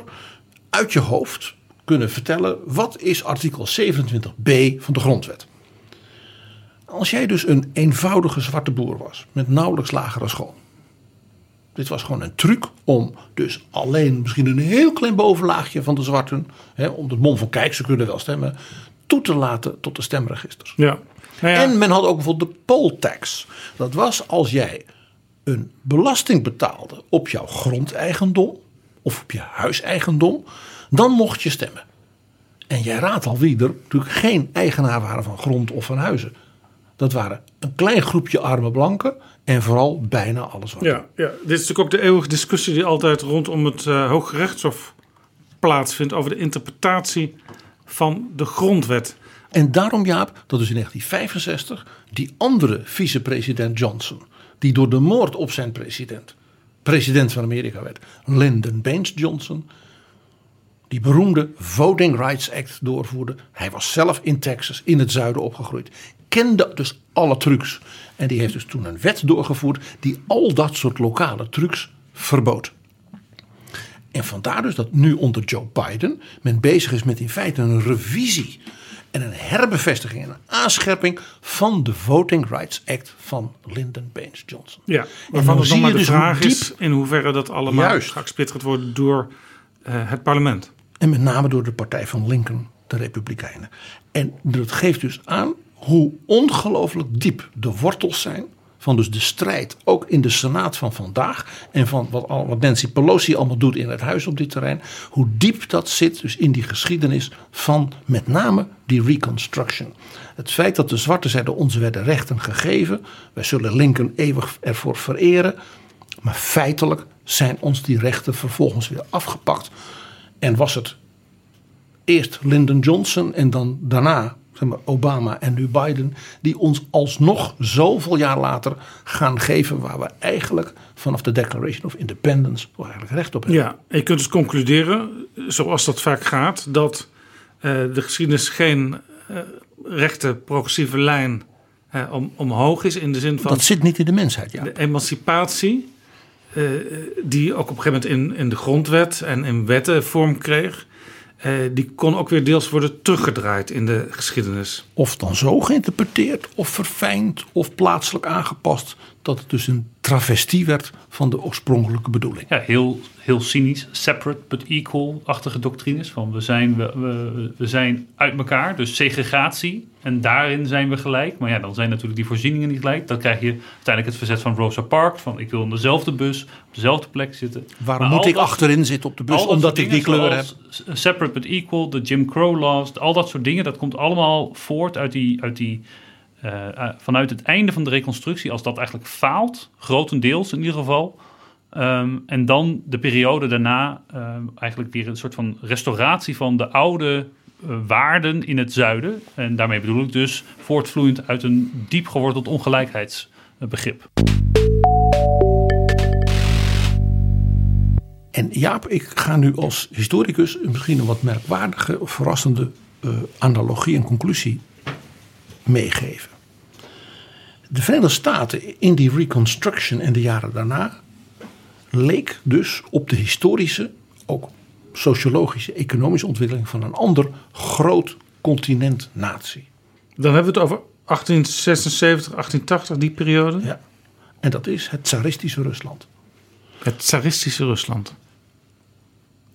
uit je hoofd kunnen vertellen wat is artikel 27b van de grondwet. Als jij dus een eenvoudige zwarte boer was met nauwelijks lagere school. Dit was gewoon een truc om dus alleen misschien een heel klein bovenlaagje van de zwarten, hè, om het mond van kijk, ze kunnen wel stemmen, toe te laten tot de stemregisters. Ja. Nou ja. En men had ook bijvoorbeeld de poll tax. Dat was als jij een belasting betaalde op jouw grondeigendom of op je huiseigendom, dan mocht je stemmen. En jij raadt al wie er natuurlijk geen eigenaar waren van grond of van huizen. Dat waren een klein groepje arme blanken en vooral bijna alles wat. Ja, ja, dit is natuurlijk ook de eeuwige discussie die altijd rondom het uh, Hoge Rechtshof plaatsvindt over de interpretatie van de grondwet. En daarom, Jaap, dat is in 1965 die andere vicepresident Johnson, die door de moord op zijn president, president van Amerika werd, Lyndon Baines Johnson, die beroemde Voting Rights Act doorvoerde. Hij was zelf in Texas, in het zuiden opgegroeid. Kende dus alle trucs. En die heeft dus toen een wet doorgevoerd die al dat soort lokale trucs verbood. En vandaar dus dat nu onder Joe Biden men bezig is met in feite een revisie en een herbevestiging en een aanscherping van de Voting Rights Act van Lyndon Baines Johnson. Ja, waarvan dan het nog maar de dus hoe vraag diep- is in hoeverre dat allemaal Juist. gaat worden door eh, het parlement. En met name door de partij van Lincoln, de Republikeinen. En dat geeft dus aan hoe ongelooflijk diep de wortels zijn. Van dus de strijd, ook in de Senaat van vandaag. En van wat, wat Nancy Pelosi allemaal doet in het huis op dit terrein. Hoe diep dat zit dus in die geschiedenis van met name die Reconstruction. Het feit dat de zwarte zeiden ons werden rechten gegeven. Wij zullen Lincoln eeuwig ervoor vereren. Maar feitelijk zijn ons die rechten vervolgens weer afgepakt. En was het eerst Lyndon Johnson en dan daarna zeg maar, Obama en nu Biden, die ons alsnog zoveel jaar later gaan geven waar we eigenlijk vanaf de Declaration of Independence eigenlijk recht op hebben. Ja, en je kunt dus concluderen, zoals dat vaak gaat, dat eh, de geschiedenis geen eh, rechte progressieve lijn eh, om, omhoog is in de zin van Dat zit niet in de mensheid, ja. de emancipatie, die ook op een gegeven moment in, in de grondwet en in wetten vorm kreeg, die kon ook weer deels worden teruggedraaid in de geschiedenis. Of dan zo geïnterpreteerd, of verfijnd, of plaatselijk aangepast, dat het dus een travestie werd van de oorspronkelijke bedoeling. Ja, heel, heel cynisch, separate but equal-achtige doctrines. Van we zijn, we, we, we zijn uit elkaar, dus segregatie. En daarin zijn we gelijk. Maar ja, dan zijn natuurlijk die voorzieningen niet gelijk. Dan krijg je uiteindelijk het verzet van Rosa Parks. Van ik wil in dezelfde bus, op dezelfde plek zitten. Waarom Maar moet ik dat- achterin zitten op de bus? Omdat ik die kleur heb. Separate but equal, de Jim Crow laws, al dat soort dingen. Dat komt allemaal voort uit die, uit die, eh, eh, vanuit het einde van de reconstructie. Als dat eigenlijk faalt, grotendeels in ieder geval. Ehm, en dan de periode daarna ehm, eigenlijk weer een soort van restauratie van de oude eh, waarden in het zuiden. En daarmee bedoel ik dus voortvloeiend uit een diep geworteld ongelijkheidsbegrip. En Jaap, ik ga nu als historicus misschien een wat merkwaardige, verrassende analogie en conclusie meegeven. De Verenigde Staten in die Reconstruction en de jaren daarna leek dus op de historische, ook sociologische, economische ontwikkeling van een ander groot continent-natie. Dan hebben we het over 1876, 1880, die periode. Ja. En dat is het tsaristische Rusland. Het tsaristische Rusland.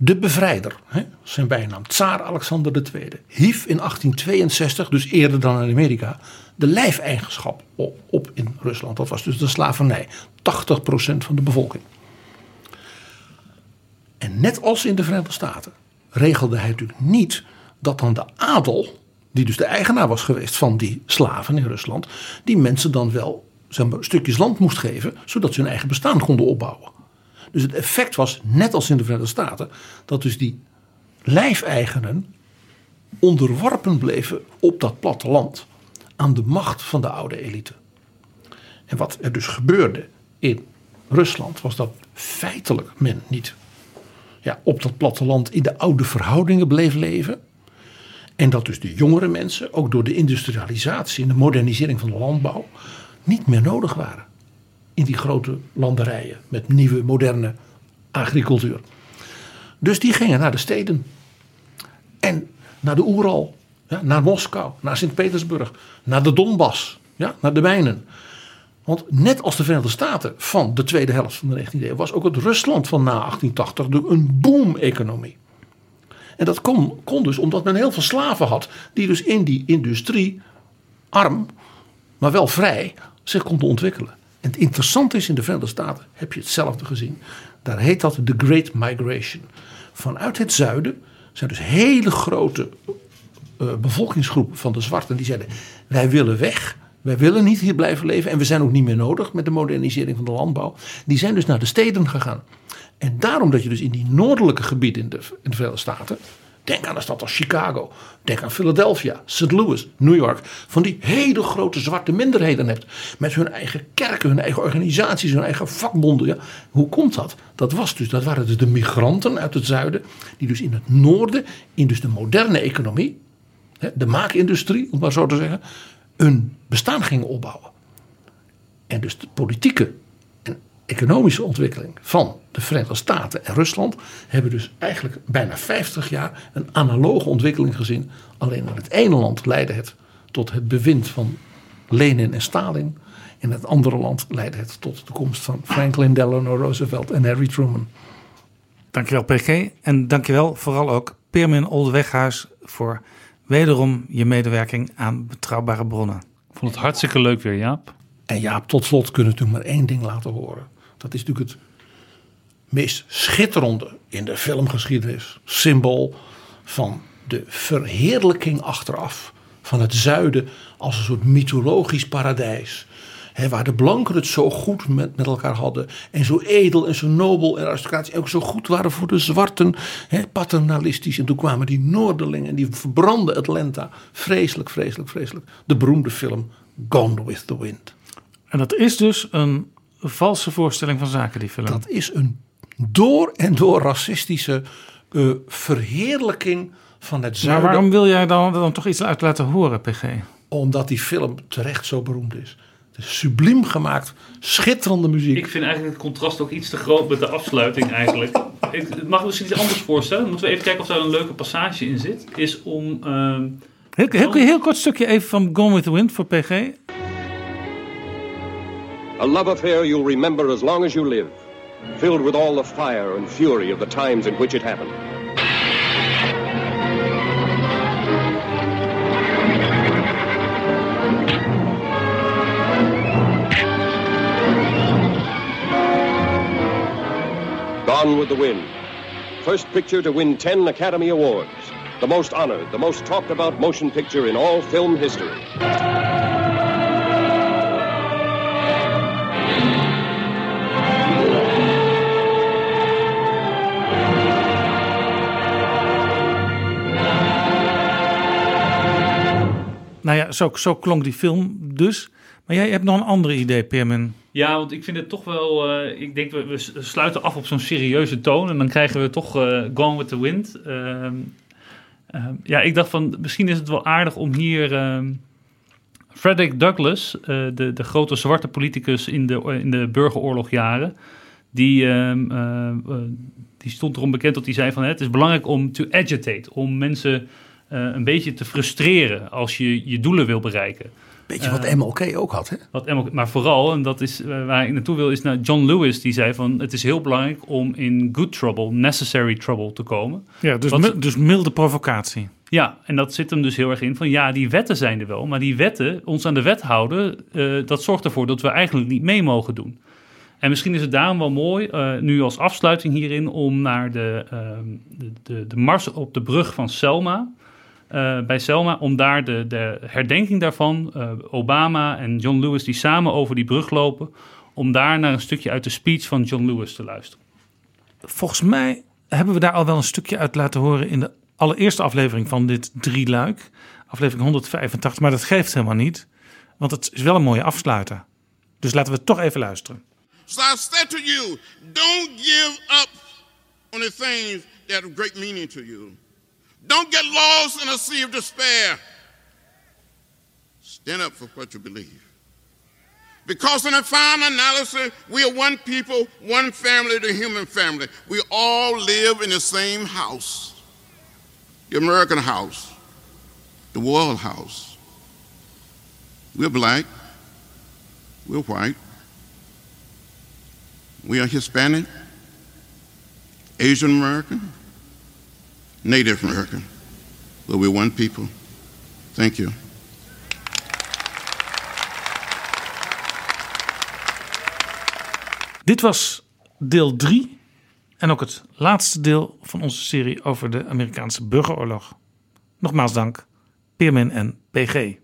De bevrijder, hè, zijn bijnaam, Tsaar Alexander II, hief in 1862, dus eerder dan in Amerika, de lijfeigenschap op, op in Rusland. Dat was dus de slavernij. 80% van de bevolking. En net als in de Verenigde Staten regelde hij natuurlijk niet dat dan de adel, die dus de eigenaar was geweest van die slaven in Rusland, die mensen dan wel zeg maar, stukjes land moest geven, zodat ze hun eigen bestaan konden opbouwen. Dus het effect was, net als in de Verenigde Staten, dat dus die lijfeigenen onderworpen bleven op dat platteland aan de macht van de oude elite. En wat er dus gebeurde in Rusland was dat feitelijk men niet ja, op dat platteland in de oude verhoudingen bleef leven. En dat dus de jongere mensen, ook door de industrialisatie en de modernisering van de landbouw, niet meer nodig waren. In die grote landerijen met nieuwe, moderne agricultuur. Dus die gingen naar de steden. En naar de Oeral, ja, naar Moskou, naar Sint-Petersburg, naar de Donbass, ja, naar de mijnen. Want net als de Verenigde Staten van de tweede helft van de 19e eeuw was ook het Rusland van na 1880 de- een boom-economie. En dat kon, kon dus omdat men heel veel slaven had die dus in die industrie arm, maar wel vrij, zich konden ontwikkelen. En het interessante is, in de Verenigde Staten heb je hetzelfde gezien. Daar heet dat de Great Migration. Vanuit het zuiden zijn dus hele grote eh, bevolkingsgroepen van de zwarten die zeiden: wij willen weg. Wij willen niet hier blijven leven en we zijn ook niet meer nodig met de modernisering van de landbouw. Die zijn dus naar de steden gegaan. En daarom dat je dus in die noordelijke gebieden in de, in de Verenigde Staten, denk aan een stad als Chicago, denk aan Philadelphia, St. Louis, New York, van die hele grote zwarte minderheden hebt. Met hun eigen kerken, hun eigen organisaties, hun eigen vakbonden. Ja. Hoe komt dat? Dat, was dus, dat waren dus de migranten uit het zuiden, die dus in het noorden, in dus de moderne economie, de maakindustrie, om maar zo te zeggen, hun bestaan gingen opbouwen. En dus de politieke economische ontwikkeling van de Verenigde Staten en Rusland hebben dus eigenlijk bijna 50 jaar een analoge ontwikkeling gezien. Alleen in het ene land leidde het tot het bewind van Lenin en Stalin. In het andere land leidde het tot de komst van Franklin Delano Roosevelt en Harry Truman. Dankjewel PG. En dankjewel vooral ook Peermin Oldeweghuis voor wederom je medewerking aan Betrouwbare Bronnen. Ik vond het hartstikke leuk weer, Jaap. En Jaap, tot slot kunnen we natuurlijk maar één ding laten horen. Dat is natuurlijk het meest schitterende in de filmgeschiedenis. Symbool van de verheerlijking achteraf van het zuiden als een soort mythologisch paradijs. Waar de blanken het zo goed met, met elkaar hadden. En zo edel en zo nobel en aristocratisch. En ook zo goed waren voor de zwarten. Paternalistisch. En toen kwamen die Noorderlingen. En die verbrandden Atlanta. Vreselijk, vreselijk, vreselijk. De beroemde film Gone with the Wind. En dat is dus een valse voorstelling van zaken, die film. Dat is een door en door racistische uh, verheerlijking van het zuiden. Maar waarom wil jij dan, dan toch iets uit laten horen, PG? Omdat die film terecht zo beroemd is. Het is subliem gemaakt, schitterende muziek. Ik vind eigenlijk het contrast ook iets te groot met de afsluiting eigenlijk. Ik mag misschien iets anders voorstellen. Moeten we even kijken of daar een leuke passage in zit. Is om... Uh, heel, heel, heel kort stukje even van Gone with the Wind voor PG. A love affair you'll remember as long as you live, filled with all the fire and fury of the times in which it happened. Gone with the Wind. First picture to win 10 Academy Awards. The most honored, the most talked about motion picture in all film history. Nou ja, zo, zo klonk die film dus. Maar jij hebt nog een ander idee, Permin. Ja, want ik vind het toch wel. Uh, ik denk, we, we, sluiten af op zo'n serieuze toon. En dan krijgen we toch uh, Gone with the Wind. Uh, ja, ik dacht van. Misschien is het wel aardig om hier. ehm, Frederick Douglass, de, de grote zwarte politicus in de, in de burgeroorlogjaren. Die, ehm, die stond erom bekend dat hij zei van. Het is belangrijk om to agitate. Om mensen een beetje te frustreren als je je doelen wil bereiken. Beetje wat MLK ook had, hè? Wat MLK, maar vooral, en dat is uh, waar ik naartoe wil, is naar John Lewis. Die zei van, het is heel belangrijk om in good trouble, necessary trouble te komen. Ja, dus, wat, dus milde provocatie. Ja, en dat zit hem dus heel erg in van, ja, die wetten zijn er wel. Maar die wetten, ons aan de wet houden, uh, dat zorgt ervoor dat we eigenlijk niet mee mogen doen. En misschien is het daarom wel mooi, uh, nu als afsluiting hierin, om naar de, de, de, de mars op de brug van Selma... Uh, bij Selma, om daar de, de herdenking daarvan, uh, Obama en John Lewis die samen over die brug lopen, om daar naar een stukje uit de speech van John Lewis te luisteren. Volgens mij hebben we daar al wel een stukje uit laten horen in de allereerste aflevering van dit drieluik, aflevering 185, maar dat geeft helemaal niet, want het is wel een mooie afsluiter. Dus laten we toch even luisteren. So I said to you, don't give up on the things that have great meaning to you. Don't get lost in a sea of despair. Stand up for what you believe. Because in a final analysis, we are one people, one family, the human family. We all live in the same house. The American house. The world house. We're black. We're white. We are Hispanic. Asian American. Native American. But we're one people. Thank you. Dit was deel 3 en ook het laatste deel van onze serie over de Amerikaanse burgeroorlog. Nogmaals dank, Peermin en PG.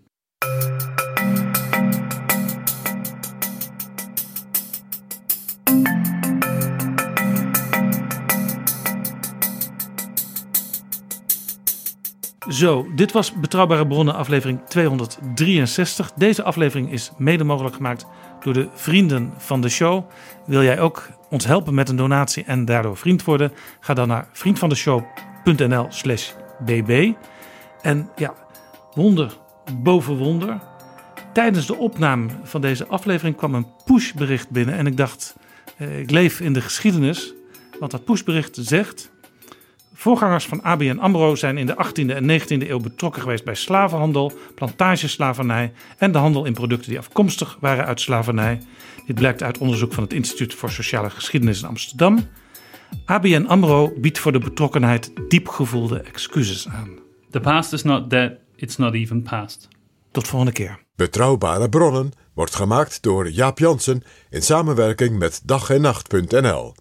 Zo, dit was Betrouwbare Bronnen aflevering 263. Deze aflevering is mede mogelijk gemaakt door de vrienden van de show. Wil jij ook ons helpen met een donatie en daardoor vriend worden? Ga dan naar vriendvandeshow.nl slash bb. En ja, wonder boven wonder. Tijdens de opname van deze aflevering kwam een pushbericht binnen en ik dacht... Eh, ik leef in de geschiedenis, want dat pushbericht zegt... Voorgangers van ABN AMRO zijn in de 18e en 19e eeuw betrokken geweest bij slavenhandel, plantageslavernij en de handel in producten die afkomstig waren uit slavernij. Dit blijkt uit onderzoek van het Instituut voor Sociale Geschiedenis in Amsterdam. ABN AMRO biedt voor de betrokkenheid diepgevoelde excuses aan. The past is not dead, it's not even past. Tot volgende keer. Betrouwbare bronnen wordt gemaakt door Jaap Jansen in samenwerking met dag en nacht.nl.